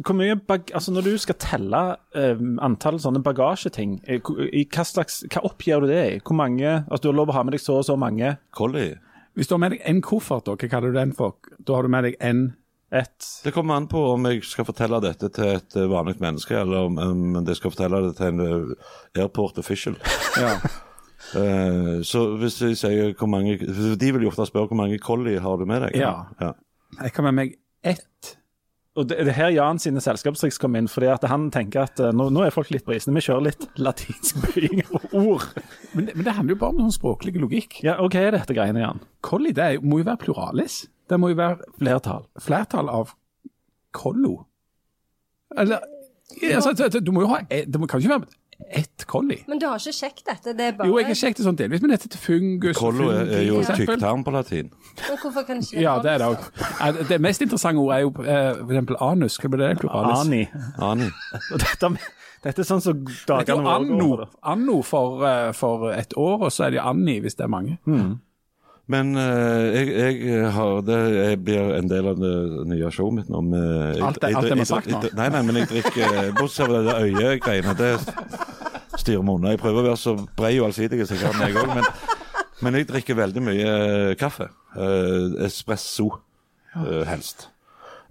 Hvor mye bag, altså Når du skal telle eh, antall sånne bagasjeting, eh, i hva, slags, hva oppgir du det i? Hvor mange, altså Du har lov å ha med deg så og så mange? Collie. Hvis du har med deg en koffert, da, hva kaller du den for? Da har du med deg en Et Det kommer an på om jeg skal fortelle dette til et eh, vanlig menneske, eller om, om jeg skal fortelle det til en eh, airport official. ja. uh, så hvis jeg sier hvor mange De vil jo ofte spørre hvor mange collie har du med deg. Ja. ja. Jeg kan med meg ett. Og det, det er her Jan sine selskapstriks kom inn, fordi at han tenker at eh, nå, nå er folk litt brisne. Vi kjører litt latinsk bøying på ord. Men, det- men det handler jo bare om sånn språklig logikk. Ja, og Hva er dette greiene, Jan? Colli det må jo være pluralis. Det må jo være Flertall. flertall av kollo. Eller altså, det- Du må jo ha Det må, kan ikke være ett kolli. Men du har ikke sjekket dette? Det er bare Jo, jeg har sjekket det sånn delvis, men dette til fungus Kollo er, er jo tykktarm på latin. Men hvorfor kan ikke Ja, det er det òg. Det mest interessante ordet er jo f.eks. for eksempel anus. Hva blir det? Pluralis. Ani. Ani. Dette, dette er sånn som Det dagene våre anno, går. da. anno for, eh, for et år, og så er det anni hvis det er mange. Men uh, jeg, jeg har det jeg blir en del av det nye showet mitt nå. Med, jeg, Alt det- vi har sagt nå? Nei, nei, men jeg drikker Bortsett fra det øyegreiene, det styrer unna. Jeg prøver å være så bred og allsidig som jeg kan, jeg òg. Men, men jeg drikker veldig mye kaffe. Uh, espresso, uh, helst.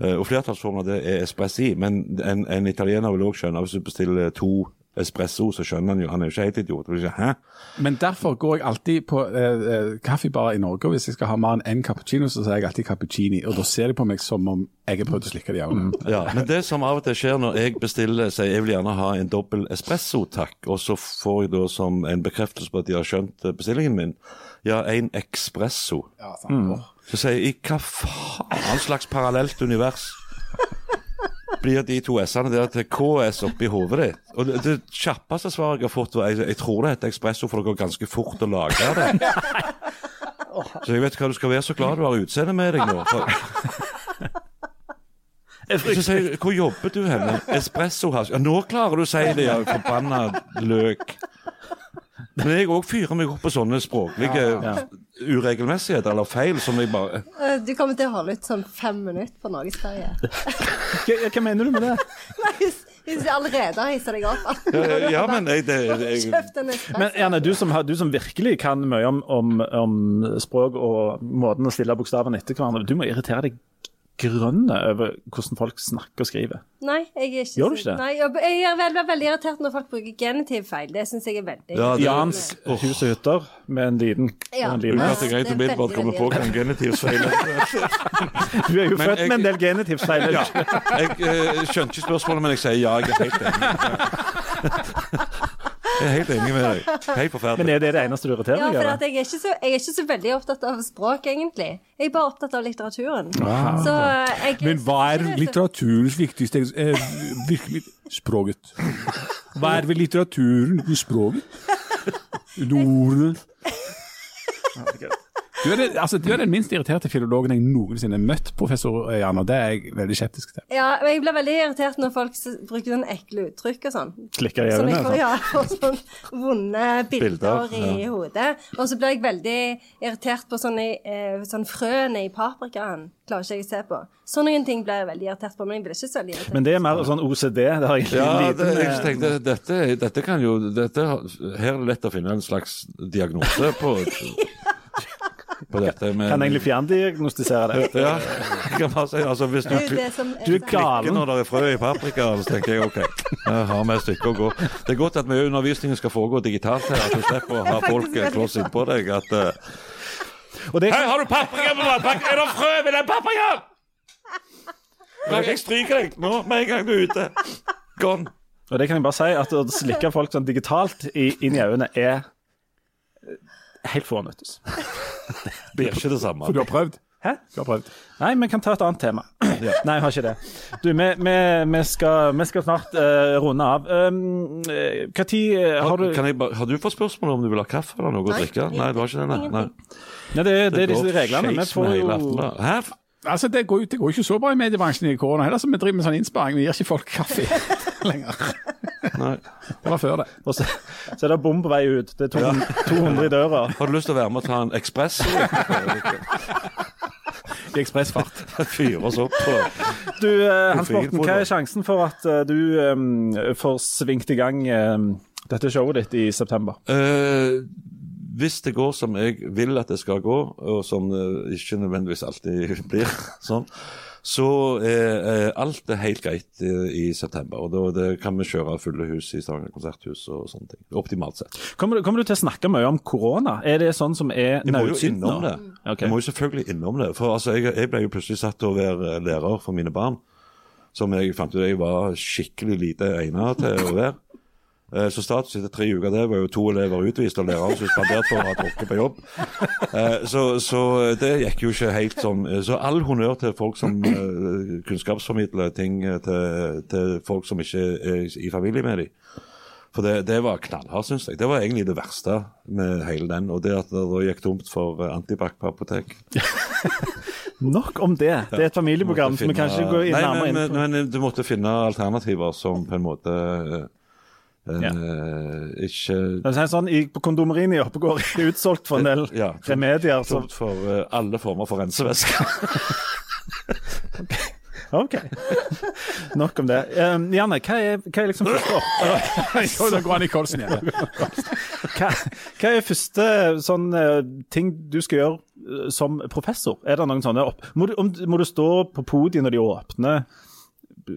Eh, og flertallsformen av det er espressi, men en, en italiener vil òg skjønne hvis du bestiller to espresso, så skjønner han jo Han er jo ikke helt idiot. Ikke, Hæ? Men derfor går jeg alltid på eh, kaffebarer i Norge, og hvis jeg skal ha mer enn én cappuccino, så sier jeg alltid cappuccini. Og da ser de på meg som om jeg har prøvd å slikke det i Mm. Ja, men det som av og til skjer når jeg bestiller sier jeg vil gjerne ha en dobbel espresso, takk, og så får jeg da som en bekreftelse på at de har skjønt eh, bestillingen min, ja, en espresso. Ja, sant. Så sier jeg, i hva faen slags parallelt univers blir de to S-ene der til KS oppi hodet ditt? Og det, det kjappeste svaret jeg har fått, var jeg, jeg tror det heter espresso, for det går ganske fort å lage det. Så jeg vet hva du skal være så glad du har utseendet med deg nå. For, Jeg jeg, hvor jobber du henne? Espresso house. Ja, nå klarer du å si det, ja, forbanna løk. Men jeg òg fyrer meg opp på sånne språklige uregelmessigheter eller feil som jeg bare Eh, Du kommer til å holde ut sånn fem minutter på norgesferie. Hva, hva mener du med det? Nei, hvis, jeg allerede har hissa deg opp. Ja, ja men jeg, det, jeg. Men Erne, du som, har- du som virkelig kan mye om, om, om språk og måten å stille bokstavene etter hverandre, du må irritere deg grønne over hvordan folk snakker og skriver. Nei, jeg er ikke Gjør du ikke det? Nei, jeg, jeg er veldig, veldig irritert når folk bruker genitivfeil. Det syns jeg er veldig Ja, det- Jans hus og hytter med en liten, Ja. og en jeg greit Det er umiddelbart veldig, kommer på hva en genitivfeil er. Du er jo Men født med en del genitivsfeil. er Ja, jeg eh, skjønte ikke spørsmålet, men jeg sier ja. Jeg er helt enig. Jeg er helt enig med deg. Helt Men er det det eneste du irriterer deg for over? at jeg, er ikke så, jeg er ikke så veldig opptatt av språk, egentlig. Jeg er bare opptatt av litteraturen. Så jeg Men hva er litteraturens viktigste eh, virkelig språket? Hva er ved litteraturen uten språket? Ordene du er, den, altså, du er den minst irriterte filologen jeg noensinne har møtt, professor Jan, og det er jeg veldig skeptisk til. Ja, men jeg blir veldig irritert når folk bruker sånn ekle uttrykk og sånn. Klikker i øynene? Sånn. ja, og sånn vonde bilder, Bilder, i hodet. Og så blir jeg veldig irritert på sånne eh, sånn frøene i paprikaen. Klarer ikke jeg å se på. Sånne ting blir jeg veldig irritert på, men jeg blir ikke så veldig irritert. Men det er mer sånn OCD. Det har egentlig Ja, lite det, jeg tenkte, dette, dette kan jo dette, Her er det lett å finne en slags diagnose på, på dette. Med, Kan egentlig fjerndiagnostisere det. Ja, kan bare si altså, Hvis du, du, Du er galen. når det er frø i paprika, så tenker jeg OK, jeg har vi et stykke å gå. Det er godt at mye undervisningen skal foregå digitalt her, at du slipper å ha folk eh, kloss innpå deg. At uh, Og det, Hei, har du paprika på matpakken? Er det frø ved den paprikaen? Kan jeg stryke deg nå med en gang du er ute? Gone. og det kan jeg bare si, at å slikke folk sånn digitalt i, inn i øynene er eh, helt fånyttes. Blir ikke det samme. For du har prøvd? Hæ? Du har prøvd. Nei, vi kan ta et annet tema. Nei, jeg har ikke det. Du, vi, vi, vi, skal, vi skal snart uh, runde av. Um, Hva tid eh, har du Kan jeg bare, har du fått spørsmål om du vil ha kaffe eller noe å drikke? Nei, du har ikke det? Nei. nei. Nei, det, det er disse reglene. Vi får jo Hæ? Altså, det går, det går ikke så bra i mediebransjen i korona heller, så vi driver med sånn innsparing. Vi gir ikke folk kaffe lenger. Nei. Det var før det. Og så, så er det bom på vei ut. Det er 200, 200 i døra. Har du lyst til å være med og ta en ekspress? I ekspressfart. Fyrer oss opp på Du, eh, Hans Morten, hva er sjansen for at eh, du um, får svingt i gang um, dette showet ditt i september? Uh, Hvis det går som jeg vil at det skal gå, og som det ikke nødvendigvis alltid blir sånn, så er eh, alt er helt greit i, i september. Og da det kan vi kjøre fulle hus i Stavanger konserthus og sånne ting. Optimalt sett. Kommer du, kommer du til å snakke mye om korona? Er det sånn som er jo nå? det. Okay. Jeg må jo selvfølgelig innom det. For altså, jeg, jeg ble jo plutselig satt til å være lærer for mine barn. Som jeg fant ut jeg var skikkelig lite egnet til å være. Eh, Så status etter tre uker der var jo to elever utvist og læreren suspendert for å ha drukket på jobb. Eh, Så, så det gikk jo ikke helt sånn. Så all honnør til folk som eh, kunnskapsformidler ting eh, til, til folk som ikke er i familie med dem. For det, det var knallhardt, syns jeg. Det var egentlig det verste med hele den. Og det at det da gikk tomt for eh, antibac på apotek. Nok om det. Det er et familieprogram, så vi kan ikke gå inn Nei, nærmere inn på men, men du måtte finne alternativer som på en måte eh, Ja. eh, ikke Det er sånn, i, På kondomeriene i Oppegård er det utsolgt for en del Ja. remedier. Så, tomt for uh, alle former for rensevæske. OK. Nok om det. Um, Janne, hva er, hva er liksom første Jo, da går han i kolsen igjen. hva, hva er første sånn eh, ting du skal gjøre eh, som professor? Er det noen sånne opp... Må du, om, må du stå på podiet når de åpner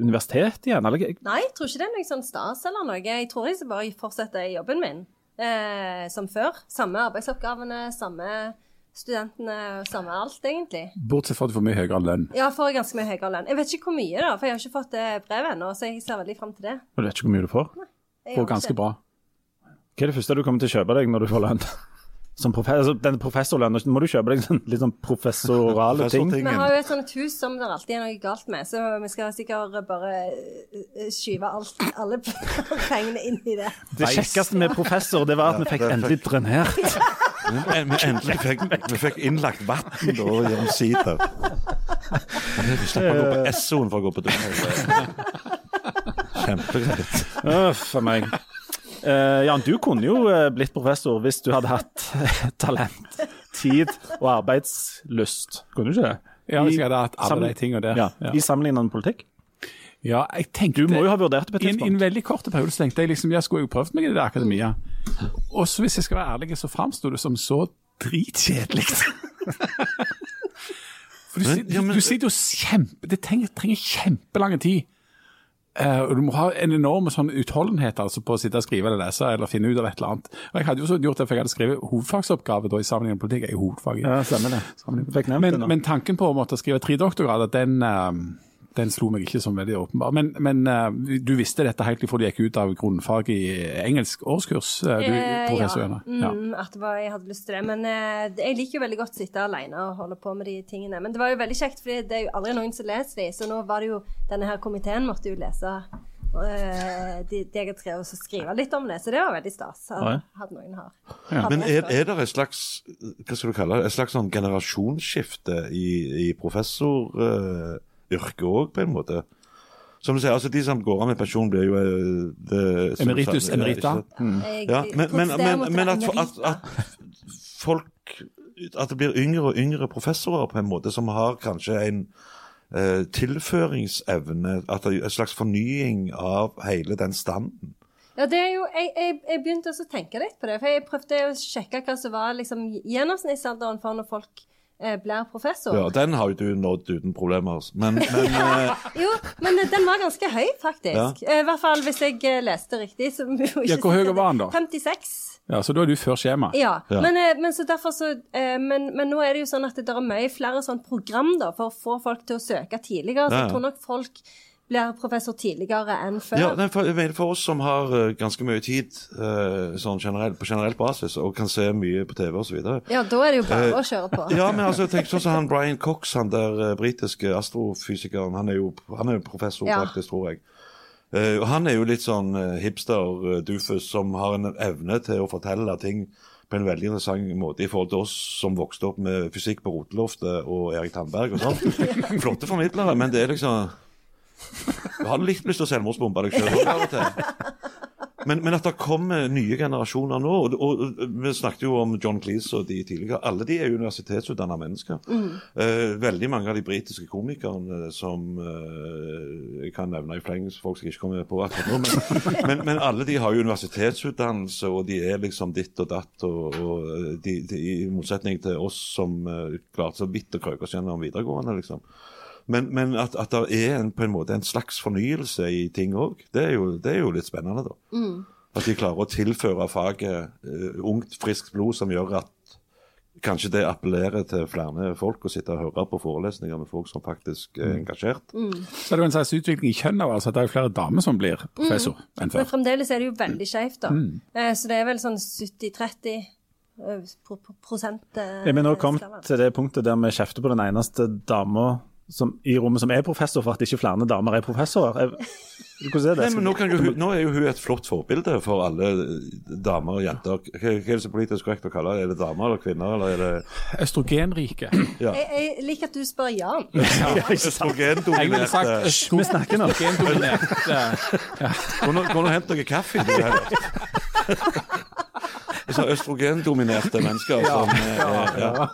universitetet igjen? Eller? Nei, jeg tror ikke det er noe sånn stas eller noe. Jeg tror jeg skal bare fortsette i jobben min eh, som før. Samme arbeidsoppgavene, samme studentene, samme alt, egentlig. Bortsett fra at du får mye høyere lønn. Ja, får ganske mye høyere lønn. Jeg vet ikke hvor mye, da, for jeg har ikke fått det brevet ennå, så jeg ser veldig fram til det. Og du vet ikke hvor mye du får? Nei, Jeg Får ganske ikke. bra. Hva er det første du kommer til å kjøpe deg når du får lønn? Som profe altså, denne professorlønna må du kjøpe deg sånn, litt sånn professorale ting? Vi har jo et sånt hus som det alltid er noe galt med, så vi skal sikkert bare eh, skyve alt, alle pengene inn i det. Det kjekkeste med professor, det var at vi fikk endelig drenert. Men vi endelig fikk, vi fikk innlagt vann da gjennom sider. Vi slapp å gå på SO-en for å gå på do. Kjempegreit. Uff a meg. Eh, Jan, du kunne jo eh, blitt professor hvis du hadde hatt talent tid og arbeidslyst. Kunne du ikke det? Ja, hvis jeg hadde hatt alle de tingene der. Ja, Ja. I sammenlignende politikk. Ja, jeg tenkte Du må jo ha vurdert det på et I en, I en veldig kort periode så tenkte jeg liksom, jeg skulle jo prøvd meg i det akademia. Og så hvis jeg skal være ærlig, så framsto det som så dritkjedelig. For du, Men- ja, men- du sitter jo kjempe Det trenger, trenger kjempelang tid. Og Du må ha en enorm sånn utholdenhet altså, på å sitte og skrive eller lese eller finne ut av et eller annet. Og Jeg hadde jo så gjort det, for jeg hadde skrevet hovedfagsoppgave da, i sammenheng med politikk. Jeg er hovedfag Ja, stemmer det. men, men tanken på å måtte skrive tre doktorgrader, den, eh, den slo meg ikke som veldig åpenbar. Men, men eh, du visste dette helt ifra du gikk ut av grunnfag i engelsk årskurs, eh, du, Eh, professor ja. Jønne? Ja. Mm, at det var, jeg hadde lyst til det. Men jeg liker jo veldig godt å sitte alene og holde på med de tingene. Men det var jo veldig kjekt, for det er jo aldri noen som leser de, så nå var det jo denne her komiteen måtte jo lese eh, de, de jeg har skrevet, og skrive litt om det. Så det var veldig stas. At, Ja. noen har. Ja. Men er, er det et slags hva skal du kalle det, et slags sånn generasjonsskifte i, i professoryrket òg, på en måte? Som du sier, altså De som går av med pensjon, blir jo eh, det, Emeritus, emerita. ikke sant? Ja, men, men, men, men at, at, at folk At det blir yngre og yngre professorer på en måte som har kanskje en uh, tilføringsevne, at det er en slags fornying av hele den standen. Ja, det er jo, jeg, jeg, jeg begynte også å tenke litt på det. For jeg prøvde å sjekke hva som var liksom, gjennomsnittsalderen for når folk blir professor. Ja, Den har jo du nådd uten problemer. altså. Men, men eh, Jo, men den var ganske høy, faktisk. Ja. I hvert fall hvis jeg eh, leste riktig. Så må jo Ja, hvor høy var den da? 56. Ja, Så da er du før skjema. Ja, Ja. Men, eh, men så derfor så eh, men, men nå er det jo sånn at det er mye flere sånn program da, for å få folk til å søke tidligere. Så Ja, ja. jeg tror nok folk blir professor tidligere enn før. ja, nei, for, jeg mener for oss som har eh, ganske mye tid eh, sånn generell, på generell basis, og kan se mye på TV osv. Ja, da er det jo bare å kjøre på. Ja, men altså, tenk sånn som han Brian Cox, han der uh, britiske astrofysikeren. Han er jo han er jo professor, Ja. faktisk, tror jeg. Eh, og han er jo litt sånn uh, hipster-dufus som har en evne til å fortelle ting på en veldig interessant måte i forhold til oss som vokste opp med fysikk på Roteloftet og Erik Tandberg og sånn. Flotte formidlere, men det er liksom Du har litt lyst til å selvmordsbombe deg sjøl av og til. Men, men at det kommer nye generasjoner nå og, og, Vi snakket jo om John Cleese og de tidligere. Alle de er universitetsutdanna mennesker. Eh, veldig mange av de britiske komikerne som eh, Jeg kan nevne i fleng folk som jeg ikke kommer på akkurat nå. Men, men, men alle de har jo universitetsutdannelse, og de er liksom ditt og datt. Og, og de, de, I motsetning til oss som uh, klarte så vidt å krøke oss gjennom videregående. liksom. Men, men at, at det er en, på en måte en slags fornyelse i ting òg, det, er det er jo litt spennende, da. At de klarer å tilføre faget uh, ungt, friskt blod som gjør at kanskje det appellerer til flere folk å sitte og høre på forelesninger med folk som faktisk er engasjert. Så er det jo en slags utvikling i kjønn av altså, at det er jo flere damer som blir professor enn før. Men fremdeles er det jo veldig skjevt, da. Eh, så det er vel sånn 70-30 eh, pro pro prosent eh, Er vi nå kommet til det punktet der vi kjefter på den eneste dama som, i rommet som er professor, for at ikke flere damer er professorer? Hvordan er det? Nei, men nå, kan jo, nå er jo hun et flott forbilde for alle damer og jenter. Hva, hva er det så politisk korrekt å kalle det? Er det damer eller kvinner, eller er det Østrogenrike. ja. Jeg, jeg liker at du spør Jan. Ja, østrogendominerte Vi snakker nå. østrogendominert. Gå nå gå nå og hent noe kaffe. Du, heller. Så østrogendominerte mennesker som eh, ja.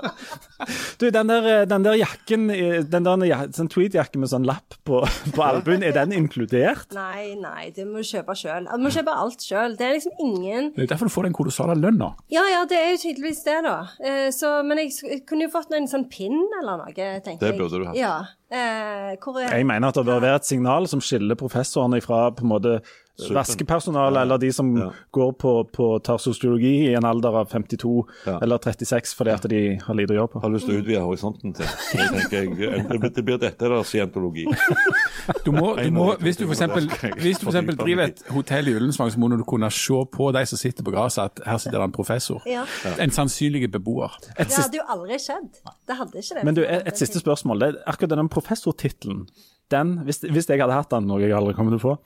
Du, den der, den der jakken, eh, den der sånn tweed-jakken med sånn lapp på, på albuen, er den inkludert? Nei, nei, det må du kjøpe sjøl. Du må kjøpe alt sjøl. Det er liksom ingen Det er derfor du får den kolossale lønna. Ja ja, det er jo tydeligvis det, da. Eh, så, men jeg, jeg kunne jo fått en sånn pinn eller noe, tenker jeg. Det burde du hatt. Ja. Eh, hvor er Jeg mener at det bør være et signal som skiller professorene fra på en måte vaskepersonale, eller de som Ja. går på, på tarsosteologi i en alder av 52 Ja. eller 36 fordi at de har lite å gjøre på. Har lyst til å utvide horisonten til. Så jeg tenker jeg, det- Det blir dette eller scientologi. Du må, du må, hvis du eksempel driver et hotell i Ullensvang, så må du kunne se på de som sitter på gresset, at her sitter det en professor. Ja. En sannsynlig beboer. Et Det hadde jo aldri skjedd. Det hadde ikke det. men du, et, et siste spørsmål. Det, er akkurat denne professortittelen, den, hvis, hvis jeg hadde hatt den, noe jeg aldri kommer til å få,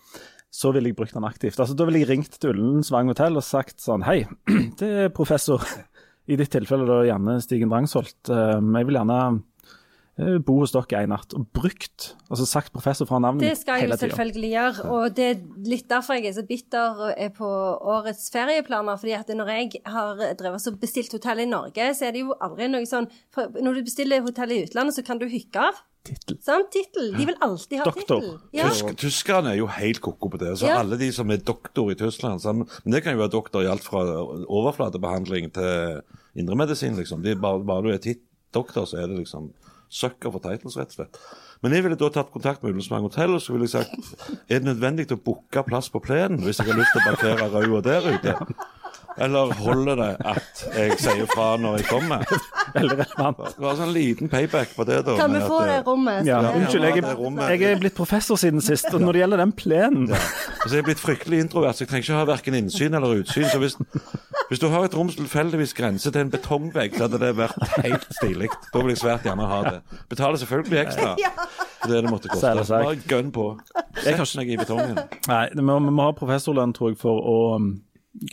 så ville jeg brukt den aktivt. Altså, Da ville jeg ringt til Ullensvang hotell og sagt sånn Hei, det er professor. I ditt tilfelle da gjerne Stigen Drangsholt. men Jeg vil gjerne eh, bo hos dere en natt. Og brukt, altså sagt professor fra navnet Det skal jeg jo selvfølgelig gjøre, og det er litt derfor jeg er så bitter er på årets ferieplaner. fordi at når jeg har drevet og bestilt hotell i Norge, så er det jo aldri noe sånn Når du bestiller hotell i utlandet, så kan du hykke av. Tittel. Sant? Tittel. De vil alltid ha tittel. Ja. Tysk, tyskerne er jo helt ko-ko på det. Så Ja. Alle de som er doktor i Tyskland sammen, Men det kan jo være doktor i alt fra overflatebehandling til indremedisin, liksom. De, bare, bare du er tit doktor, så er det liksom sucker for titles, rett og slett. Men jeg ville da tatt kontakt med Ullensvang hotell og så ville jeg sagt er det nødvendig å booke plass på plenen hvis jeg har lyst til å parkere røda der ute? Eller holder det at jeg sier fra når jeg kommer? Veldig relevant. Det var sånn liten payback på det, da. Kan vi få det rommet? Ja, Så unnskyld, jeg, jeg er blitt professor siden sist, og når det gjelder den plenen Altså, jeg er blitt fryktelig introvert, så jeg trenger ikke ha verken innsyn eller utsyn. Så hvis, hvis du har et rom som tilfeldigvis grenser til en betongvegg, så hadde det vært helt stilig. Da vil jeg svært gjerne ha det. Betaler selvfølgelig ekstra Ja. det det måtte koste. Bare gønn på. Sett deg i betongen. Nei, vi må, vi må ha professorlønn, tror jeg, for å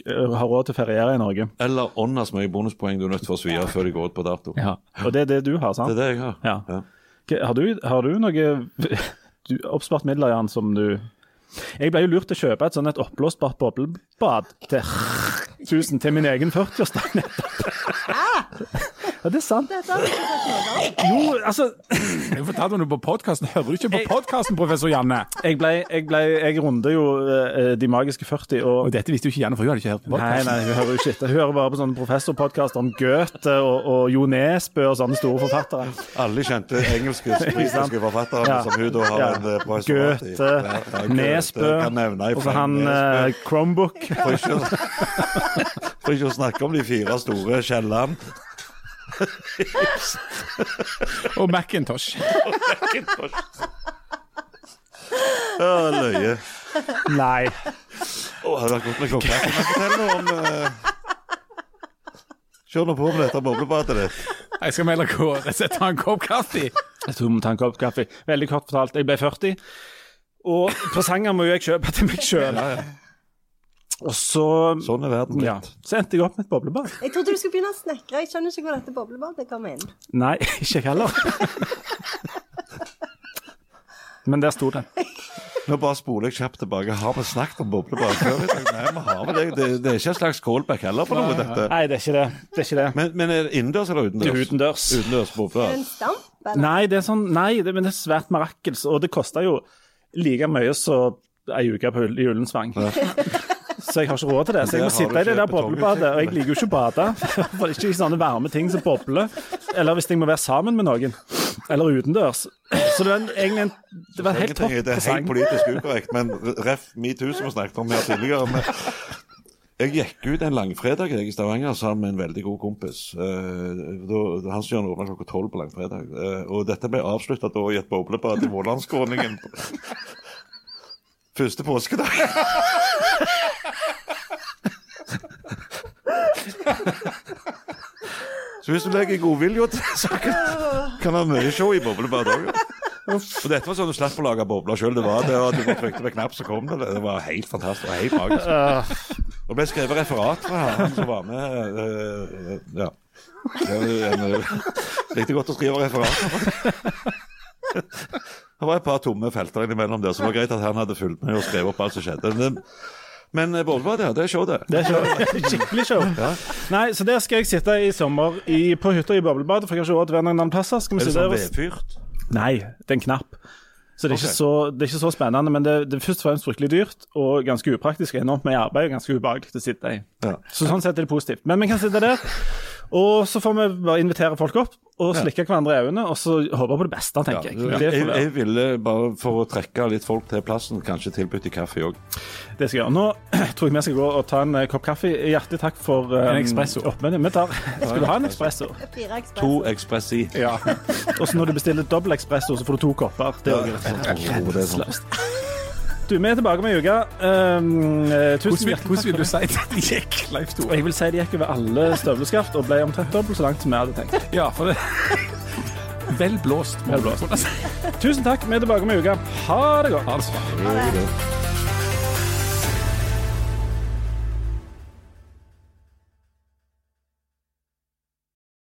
um, ha råd til å feriere i Norge. Eller ånda så mye bonuspoeng du er nødt til å svi av før de går ut på dato. Ja. Og det er det du har, Det er det jeg har. Ja. Ja. Har du, har du noe du, oppspart midler, Jan, som du Jeg ble jo lurt til å kjøpe et sånn et oppblåsbart boblebad til 1000 til min egen 40-årsdag nettopp. Ja, det er sant. Dette har vi ikke sagt noe om. Jo, altså Jeg fortalte om det på podkasten. Hører du ikke på podkasten, professor Janne? Jeg, ble, jeg, ble, jeg runder jo eh, de magiske 40 og Og dette visste jo ikke Janne, for hun hadde ikke hørt på Nei, podkasten. nei, hun hører jo ikke etter. Hun hører bare på sånne professorpodkaster om Goethe og, og Jo Nesbø og sånne store forfattere. Alle kjente engelske britiske forfattere Ja. som hun da har Ja. en eh, professorat i. Goethe, Ja, ja, Nesbø, og så han Nesbø. eh, Chromebook. For ikke, å- for ikke å snakke om de fire store Kielland. Og Macintosh. Ja, løye. Nei. Å, hadde vært godt med noe om eh, Kjør nå på med dette boblebadet ditt. Jeg skal heller gå og sette en kopp kaffe. Jeg tror vi må ta en kopp kaffe. Veldig kort fortalt, jeg ble 40. Og presanger må jo jeg kjøpe til meg sjøl. Og så Sånn er verden ja, så endte jeg opp med et boblebad. Jeg trodde du skulle begynne å snekre. Jeg skjønner ikke hvor dette boblebadet kom inn. Nei, ikke jeg heller. Men der sto det. Nå bare spoler jeg kjapt tilbake. Har vi snakket om boblebad før? Nei, vi har det. det. Det er ikke en slags callback heller på noe, dette. Nei, det er ikke det. Det er ikke det. Men, men er det innendørs eller utendørs? Utendørs. Utendørs boblebad. En stamp, eller? Nei, det er sånn, nei det, men det er svært mirakels, og det koster jo like mye som ei uke på, Julensvang. Ja. Så jeg har ikke råd til det. Så jeg må sitte i det der boblebadet, og jeg liker jo ikke å bade. For det er ikke sånne varme ting som bobler. Eller hvis jeg må være sammen med noen. Eller utendørs. Så det var egentlig en, det var helt topp det er helt politisk ukorrekt, men ref metoo som vi snakket om her tidligere. Men jeg gikk ut en langfredag jeg, i Stavanger sammen med en veldig god kompis. Uh, da Hans Jørn åpna klokka tolv på langfredag. Uh, og dette ble avslutta da i et boblebad i Vårlandsskråningen. Første påskedag. Så hvis du legger godvilje til, så kan, det være mye show i boblebad òg. Og dette var sånn du slapp å lage bobler sjøl. Det var det, og du trykte på knapp, så kom det. Det var helt fantastisk. og helt magisk. Det ble skrevet referat fra han som var med. eh, ja. Det var en, eh, Likte godt å skrive referat. Det var et par tomme felter innimellom der, så det var greit at han hadde fulgt med og skrevet opp alt som skjedde. Men, men eh, boblebad, ja, det er show, det. Det er show. skikkelig show. Nei, så der skal jeg sitte i sommer i, på hytta i boblebadet, for jeg har ikke råd til å være noen andre plasser. Skal vi Er det sånn vedfyrt? Nei, det er en knapp. Så det er, okay. så, det er ikke så spennende, men det, det er først og fremst fryktelig dyrt og ganske upraktisk. Enormt mye arbeid og ganske ubehagelig å sitte i. Ja. Så sånn sett er det positivt. Men vi kan sitte der, og så får vi bare invitere folk opp og slikke hverandre i øynene, og så håpe på det beste, tenker jeg. Ja, Jeg, jeg ville bare for å trekke litt folk til plassen, kanskje tilbudt kaffe òg. det skal jeg gjøre. Nå tror jeg vi skal gå og ta en eh, kopp kaffe. Hjertelig takk for um, En espresso. oppmøtet. Vi tar Skal du ha en espresso? Fire To ekspress. Ekspressi. Ja. Og så når du bestiller dobbel espresso, så får du to kopper. Det er jo rett Ja, det er sånn. Du, vi er tilbake med ei uke. Um, tusen Hvordan vil, hjertelig hvordan vil du si at det gikk, Leif Tore? jeg vil si de gikk over alle støvleskaft og ble omtrent dobbelt så langt som vi hadde tenkt. Ja, for det Vel blåst. Vel blåst. Tusen takk. Vi er tilbake med ei uke. Ha det godt. Ha det. Det det.